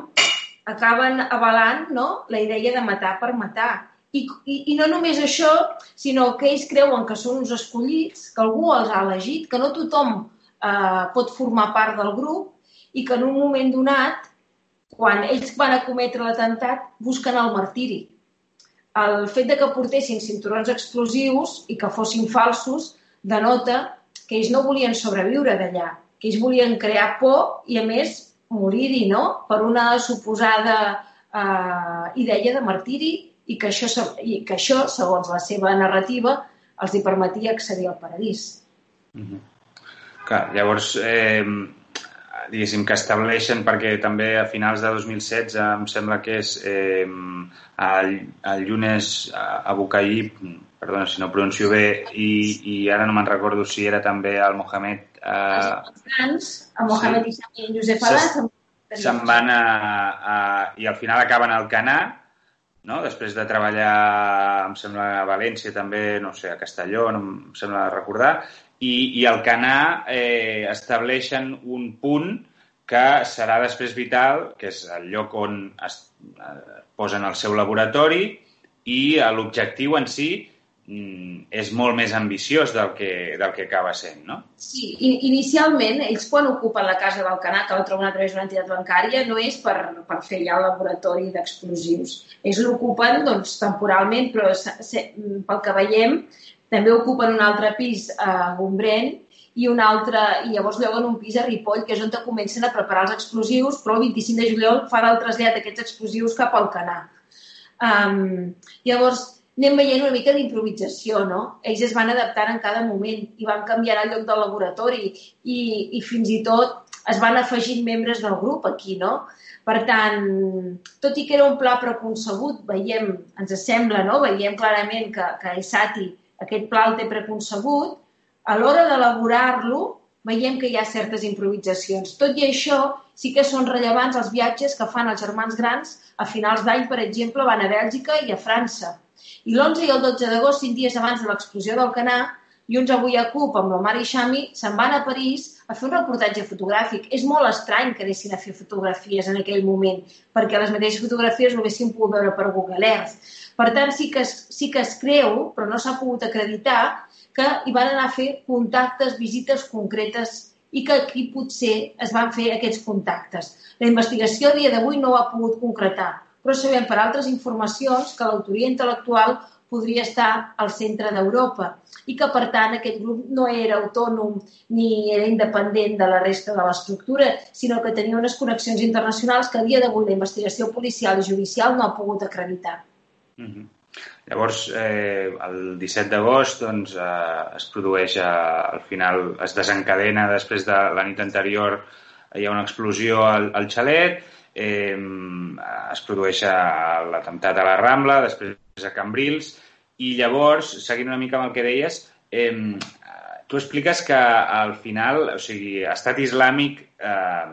acaben avalant no, la idea de matar per matar i, i, I no només això, sinó que ells creuen que són uns escollits, que algú els ha elegit, que no tothom eh, pot formar part del grup i que en un moment donat, quan ells van a cometre l'atemptat, busquen el martiri. El fet de que portessin cinturons explosius i que fossin falsos denota que ells no volien sobreviure d'allà, que ells volien crear por i, a més, morir-hi, no?, per una suposada eh, idea de martiri i que això, i que això segons la seva narrativa, els hi permetia accedir al paradís. Mm -hmm. Clar, llavors, eh, diguéssim, que estableixen, perquè també a finals de 2016 em sembla que és eh, el, el Llunes Abucaí, perdona si no pronuncio bé, i, i ara no me'n recordo si era també el Mohamed... Eh, els grans, el Mohamed sí. i en Josep Alà, se'n van a, a, i al final acaben al Canà no? després de treballar, em sembla, a València també, no sé, a Castelló, no em sembla recordar, i, i al Canà eh, estableixen un punt que serà després vital, que és el lloc on es eh, posen el seu laboratori i l'objectiu en si és molt més ambiciós del que, del que acaba sent, no? Sí, inicialment, ells quan ocupen la casa del Canà, que la troben a través d'una entitat bancària, no és per, per fer ja el laboratori d'explosius. Ells l'ocupen doncs, temporalment, però se, pel que veiem, també ocupen un altre pis a Gombrèn i un altre, i llavors lloguen un pis a Ripoll, que és on comencen a preparar els explosius, però el 25 de juliol fan el trasllat d'aquests explosius cap al Canà. Um, llavors, anem veient una mica d'improvisació, no? Ells es van adaptant en cada moment i van canviar el lloc del laboratori i, i fins i tot es van afegint membres del grup aquí, no? Per tant, tot i que era un pla preconcebut, veiem, ens sembla, no? Veiem clarament que, que Isati aquest pla el té preconcebut, a l'hora d'elaborar-lo veiem que hi ha certes improvisacions. Tot i això, sí que són rellevants els viatges que fan els germans grans a finals d'any, per exemple, van a Bèlgica i a França i l'11 i el 12 d'agost, cinc dies abans de l'explosió del Canà, Junts avui a CUP amb l'Omar i Xami se'n van a París a fer un reportatge fotogràfic. És molt estrany que anessin a fer fotografies en aquell moment, perquè les mateixes fotografies no haguessin pogut veure per Google Earth. Per tant, sí que, sí que es creu, però no s'ha pogut acreditar, que hi van anar a fer contactes, visites concretes i que aquí potser es van fer aquests contactes. La investigació a dia d'avui no ho ha pogut concretar, però sabem per altres informacions que l'autoria intel·lectual podria estar al centre d'Europa i que, per tant, aquest grup no era autònom ni era independent de la resta de l'estructura, sinó que tenia unes connexions internacionals que a dia d'avui la investigació policial i judicial no ha pogut acreditar. Mm -hmm. Llavors, eh, el 17 d'agost doncs, eh, es produeix, eh, al final es desencadena després de la nit anterior, hi ha una explosió al, al xalet, eh, es produeix l'atemptat a la Rambla, després a Cambrils, i llavors, seguint una mica amb el que deies, eh, tu expliques que al final, o sigui, Estat Islàmic eh,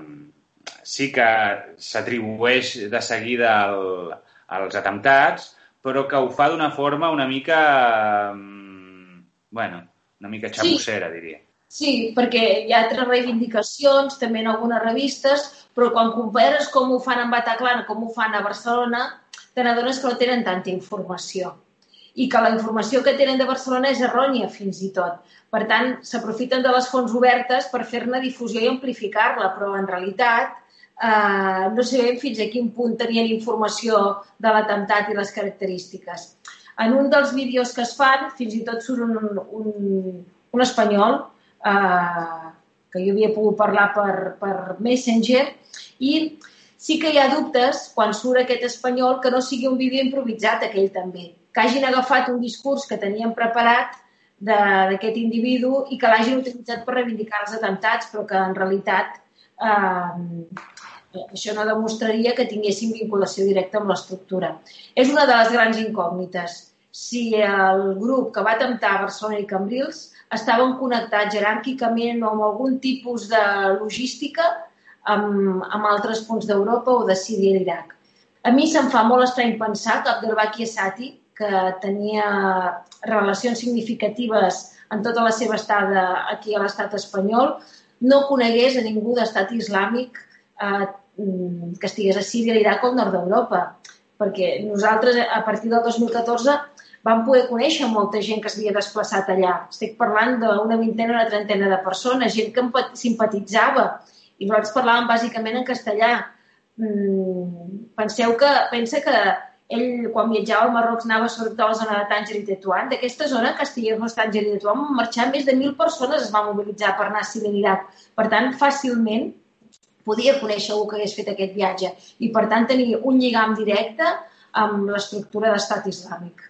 sí que s'atribueix de seguida al, als atemptats, però que ho fa d'una forma una mica, eh, bueno, una mica xamussera, sí. diria. Sí, perquè hi ha altres reivindicacions, també en algunes revistes, però quan compares com ho fan en Bataclan, com ho fan a Barcelona, te n'adones que no tenen tanta informació i que la informació que tenen de Barcelona és errònia fins i tot. Per tant, s'aprofiten de les fonts obertes per fer-ne difusió i amplificar-la, però en realitat eh, no sabem fins a quin punt tenien informació de l'atemptat i les característiques. En un dels vídeos que es fan, fins i tot surt un, un, un espanyol eh, que jo havia pogut parlar per, per Messenger, i sí que hi ha dubtes quan surt aquest espanyol que no sigui un vídeo improvisat aquell també, que hagin agafat un discurs que tenien preparat d'aquest individu i que l'hagin utilitzat per reivindicar els atemptats, però que en realitat eh, això no demostraria que tinguessin vinculació directa amb l'estructura. És una de les grans incògnites. Si el grup que va atemptar a Barcelona i Cambrils estaven connectats jeràrquicament o amb algun tipus de logística amb, amb altres punts d'Europa o de Síria i l'Iraq. A mi se'm fa molt estrany pensar que Abdelbaki Esati, que tenia relacions significatives en tota la seva estada aquí a l'estat espanyol, no conegués a ningú d'estat islàmic eh, que estigués a Síria, l'Iraq o al nord d'Europa. Perquè nosaltres, a partir del 2014, vam poder conèixer molta gent que s'havia desplaçat allà. Estic parlant d'una vintena o una trentena de persones, gent que em simpatitzava. I nosaltres parlàvem bàsicament en castellà. Mm, penseu que, pensa que ell, quan viatjava al Marroc, anava sobretot a la zona de Tànger i Tetuán. D'aquesta zona, Castellers, Tànger i Tetuán, van marxar més de mil persones es va mobilitzar per anar a Síria. Per tant, fàcilment podia conèixer algú que hagués fet aquest viatge i, per tant, tenir un lligam directe amb l'estructura d'estat islàmic.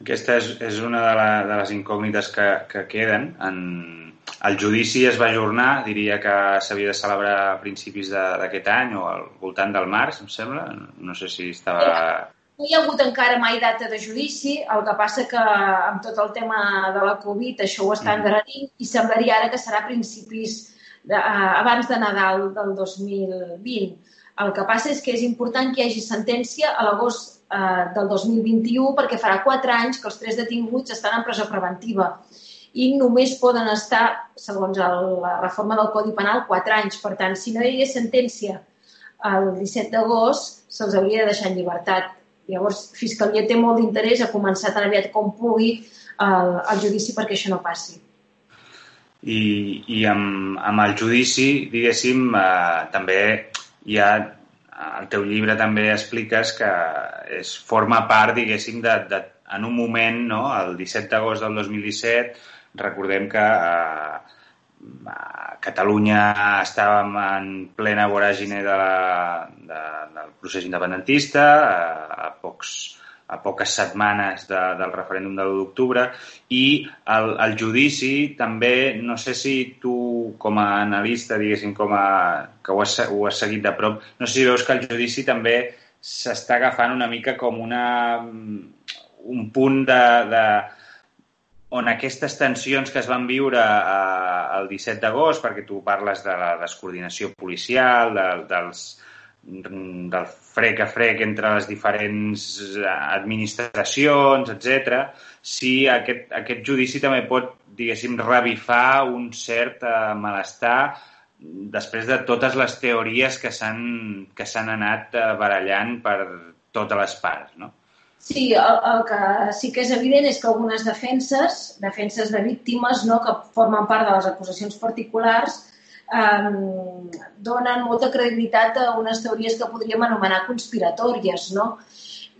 Aquesta és, és una de, la, de les incògnites que, que queden. En... El judici es va ajornar, diria que s'havia de celebrar a principis d'aquest any o al voltant del març, em sembla. No sé si estava... No hi ha hagut encara mai data de judici, el que passa que amb tot el tema de la Covid això ho està endarrerint mm. i semblaria ara que serà a principis de, uh, abans de Nadal del 2020. El que passa és que és important que hi hagi sentència a l'agost eh, del 2021 perquè farà quatre anys que els tres detinguts estan en presó preventiva i només poden estar, segons el, la reforma del Codi Penal, quatre anys. Per tant, si no hi hagués sentència el 17 d'agost, se'ls hauria de deixar en llibertat. Llavors, Fiscalia té molt d'interès a començar tan aviat com pugui el, el judici perquè això no passi. I, i amb, amb el judici, diguéssim, eh, també hi ha al teu llibre també expliques que és, forma part, diguéssim, de, de, en un moment, no? el 17 d'agost del 2017, recordem que eh, a Catalunya estàvem en plena voràgine de la, de, del procés independentista, a, a pocs a poques setmanes de, del referèndum de l'1 d'octubre. I el, el judici també, no sé si tu com a analista, diguéssim, com a, que ho has, ho has seguit de prop, no sé si veus que el judici també s'està agafant una mica com una, un punt de, de, on aquestes tensions que es van viure a, el 17 d'agost, perquè tu parles de la descoordinació policial, de, dels, del frec a frec entre les diferents administracions, etc. si aquest, aquest judici també pot, diguéssim, revifar un cert uh, malestar després de totes les teories que s'han anat uh, barallant per totes les parts, no? Sí, el, el que sí que és evident és que algunes defenses, defenses de víctimes, no, que formen part de les acusacions particulars, eh, donen molta credibilitat a unes teories que podríem anomenar conspiratòries, no?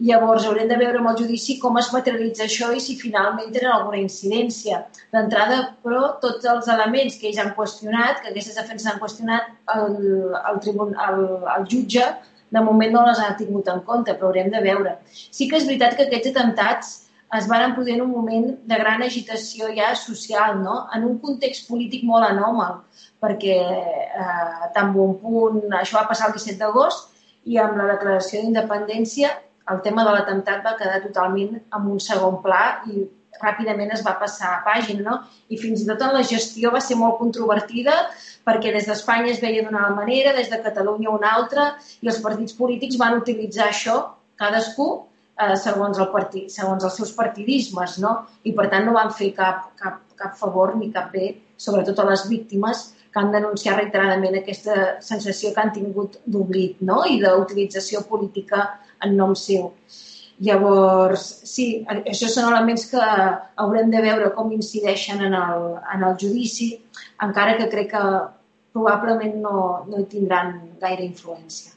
Llavors haurem de veure amb el judici com es materialitza això i si finalment tenen alguna incidència. D'entrada, però, tots els elements que ells han qüestionat, que aquestes defenses han qüestionat, el, el, tribun, el, el jutge de moment no les ha tingut en compte, però haurem de veure. Sí que és veritat que aquests atemptats es van produir en un moment de gran agitació ja social, no? en un context polític molt anòmal, perquè eh, tan bon punt això va passar el 17 d'agost i amb la declaració d'independència el tema de l'atemptat va quedar totalment en un segon pla i ràpidament es va passar a pàgina, no? I fins i tot en la gestió va ser molt controvertida perquè des d'Espanya es veia d'una manera, des de Catalunya una altra, i els partits polítics van utilitzar això, cadascú, eh, segons, el partit, segons els seus partidismes, no? I per tant no van fer cap, cap, cap favor ni cap bé, sobretot a les víctimes que han denunciat reiteradament aquesta sensació que han tingut d'oblit no? i d'utilització política en nom seu. Llavors, sí, això són elements que haurem de veure com incideixen en el, en el judici, encara que crec que probablement no, no hi tindran gaire influència.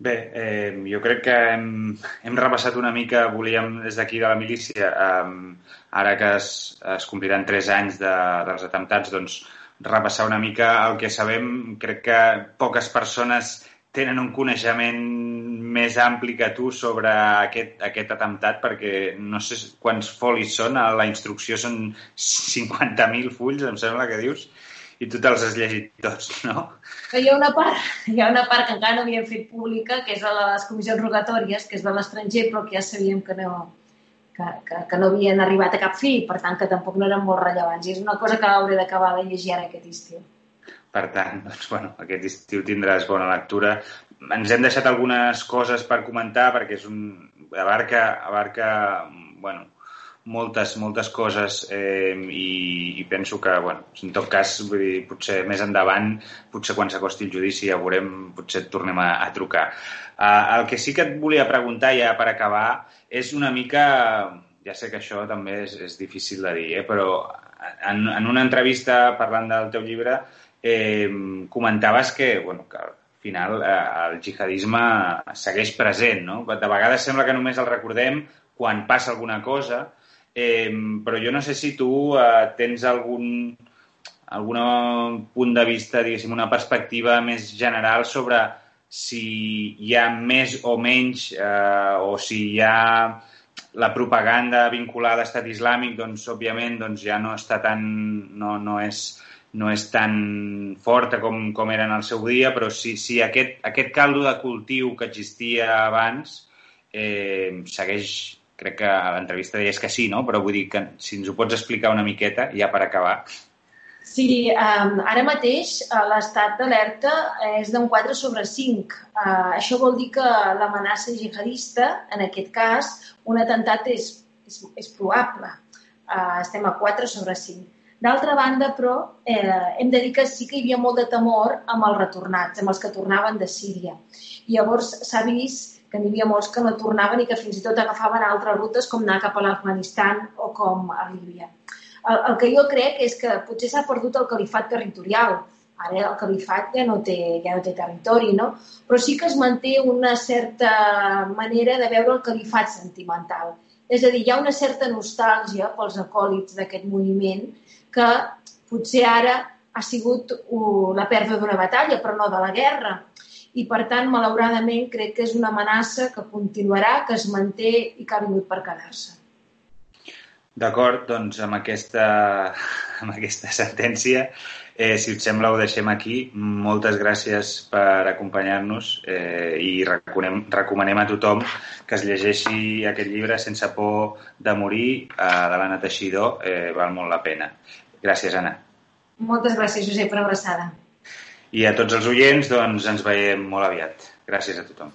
Bé, eh, jo crec que hem, hem repassat una mica, volíem des d'aquí de la milícia, eh, ara que es, es compliran tres anys de, dels atemptats, doncs repassar una mica el que sabem. Crec que poques persones tenen un coneixement més ampli que tu sobre aquest, aquest atemptat perquè no sé quants folis són, a la instrucció són 50.000 fulls, em sembla que dius, i tu te'ls has llegit tots, no? Hi ha una part, hi ha una part que encara no havíem fet pública, que és la de les comissions rogatòries, que és de l'estranger, però que ja sabíem que no, que, que, que no havien arribat a cap fi, per tant que tampoc no eren molt rellevants. I és una cosa que hauré d'acabar de llegir ara aquest estiu. Per tant, doncs, bueno, aquest estiu tindràs bona lectura ens hem deixat algunes coses per comentar perquè és un... abarca, abarca bueno, moltes, moltes coses eh, i, i penso que, bueno, en tot cas, vull dir, potser més endavant, potser quan s'acosti el judici ja veurem, potser et tornem a, a trucar. Uh, el que sí que et volia preguntar ja per acabar és una mica, ja sé que això també és, és difícil de dir, eh, però en, en una entrevista parlant del teu llibre eh, comentaves que, bueno, que final eh, el jihadisme segueix present, no? De vegades sembla que només el recordem quan passa alguna cosa, eh, però jo no sé si tu eh, tens algun, algun punt de vista, diguéssim, una perspectiva més general sobre si hi ha més o menys eh, o si hi ha la propaganda vinculada a l'estat islàmic, doncs, òbviament, doncs, ja no està tan... no, no és no és tan forta com, com era en el seu dia, però sí, sí aquest, aquest caldo de cultiu que existia abans eh, segueix, crec que a l'entrevista deies que sí, no? però vull dir que si ens ho pots explicar una miqueta, ja per acabar. Sí, um, ara mateix uh, l'estat d'alerta és d'un 4 sobre 5. Uh, això vol dir que l'amenaça jihadista, en aquest cas, un atemptat és, és, és probable. Uh, estem a 4 sobre 5 D'altra banda, però, eh, hem de dir que sí que hi havia molt de temor amb els retornats, amb els que tornaven de Síria. I llavors s'ha vist que n'hi havia molts que no tornaven i que fins i tot agafaven altres rutes com anar cap a l'Afganistan o com a Líbia. El, el que jo crec és que potser s'ha perdut el califat territorial. Ara el califat ja no té, ja no té territori, no? Però sí que es manté una certa manera de veure el califat sentimental. És a dir, hi ha una certa nostàlgia pels acòlits d'aquest moviment que potser ara ha sigut la pèrdua d'una batalla, però no de la guerra. I, per tant, malauradament, crec que és una amenaça que continuarà, que es manté i que ha vingut per quedar-se. D'acord, doncs amb aquesta, amb aquesta sentència, eh, si et sembla, ho deixem aquí. Moltes gràcies per acompanyar-nos eh, i recomanem, recomanem a tothom que es llegeixi aquest llibre sense por de morir eh, de l'Anna Teixidor. Eh, val molt la pena. Gràcies, Anna. Moltes gràcies, Josep, per abraçada. I a tots els oients, doncs, ens veiem molt aviat. Gràcies a tothom.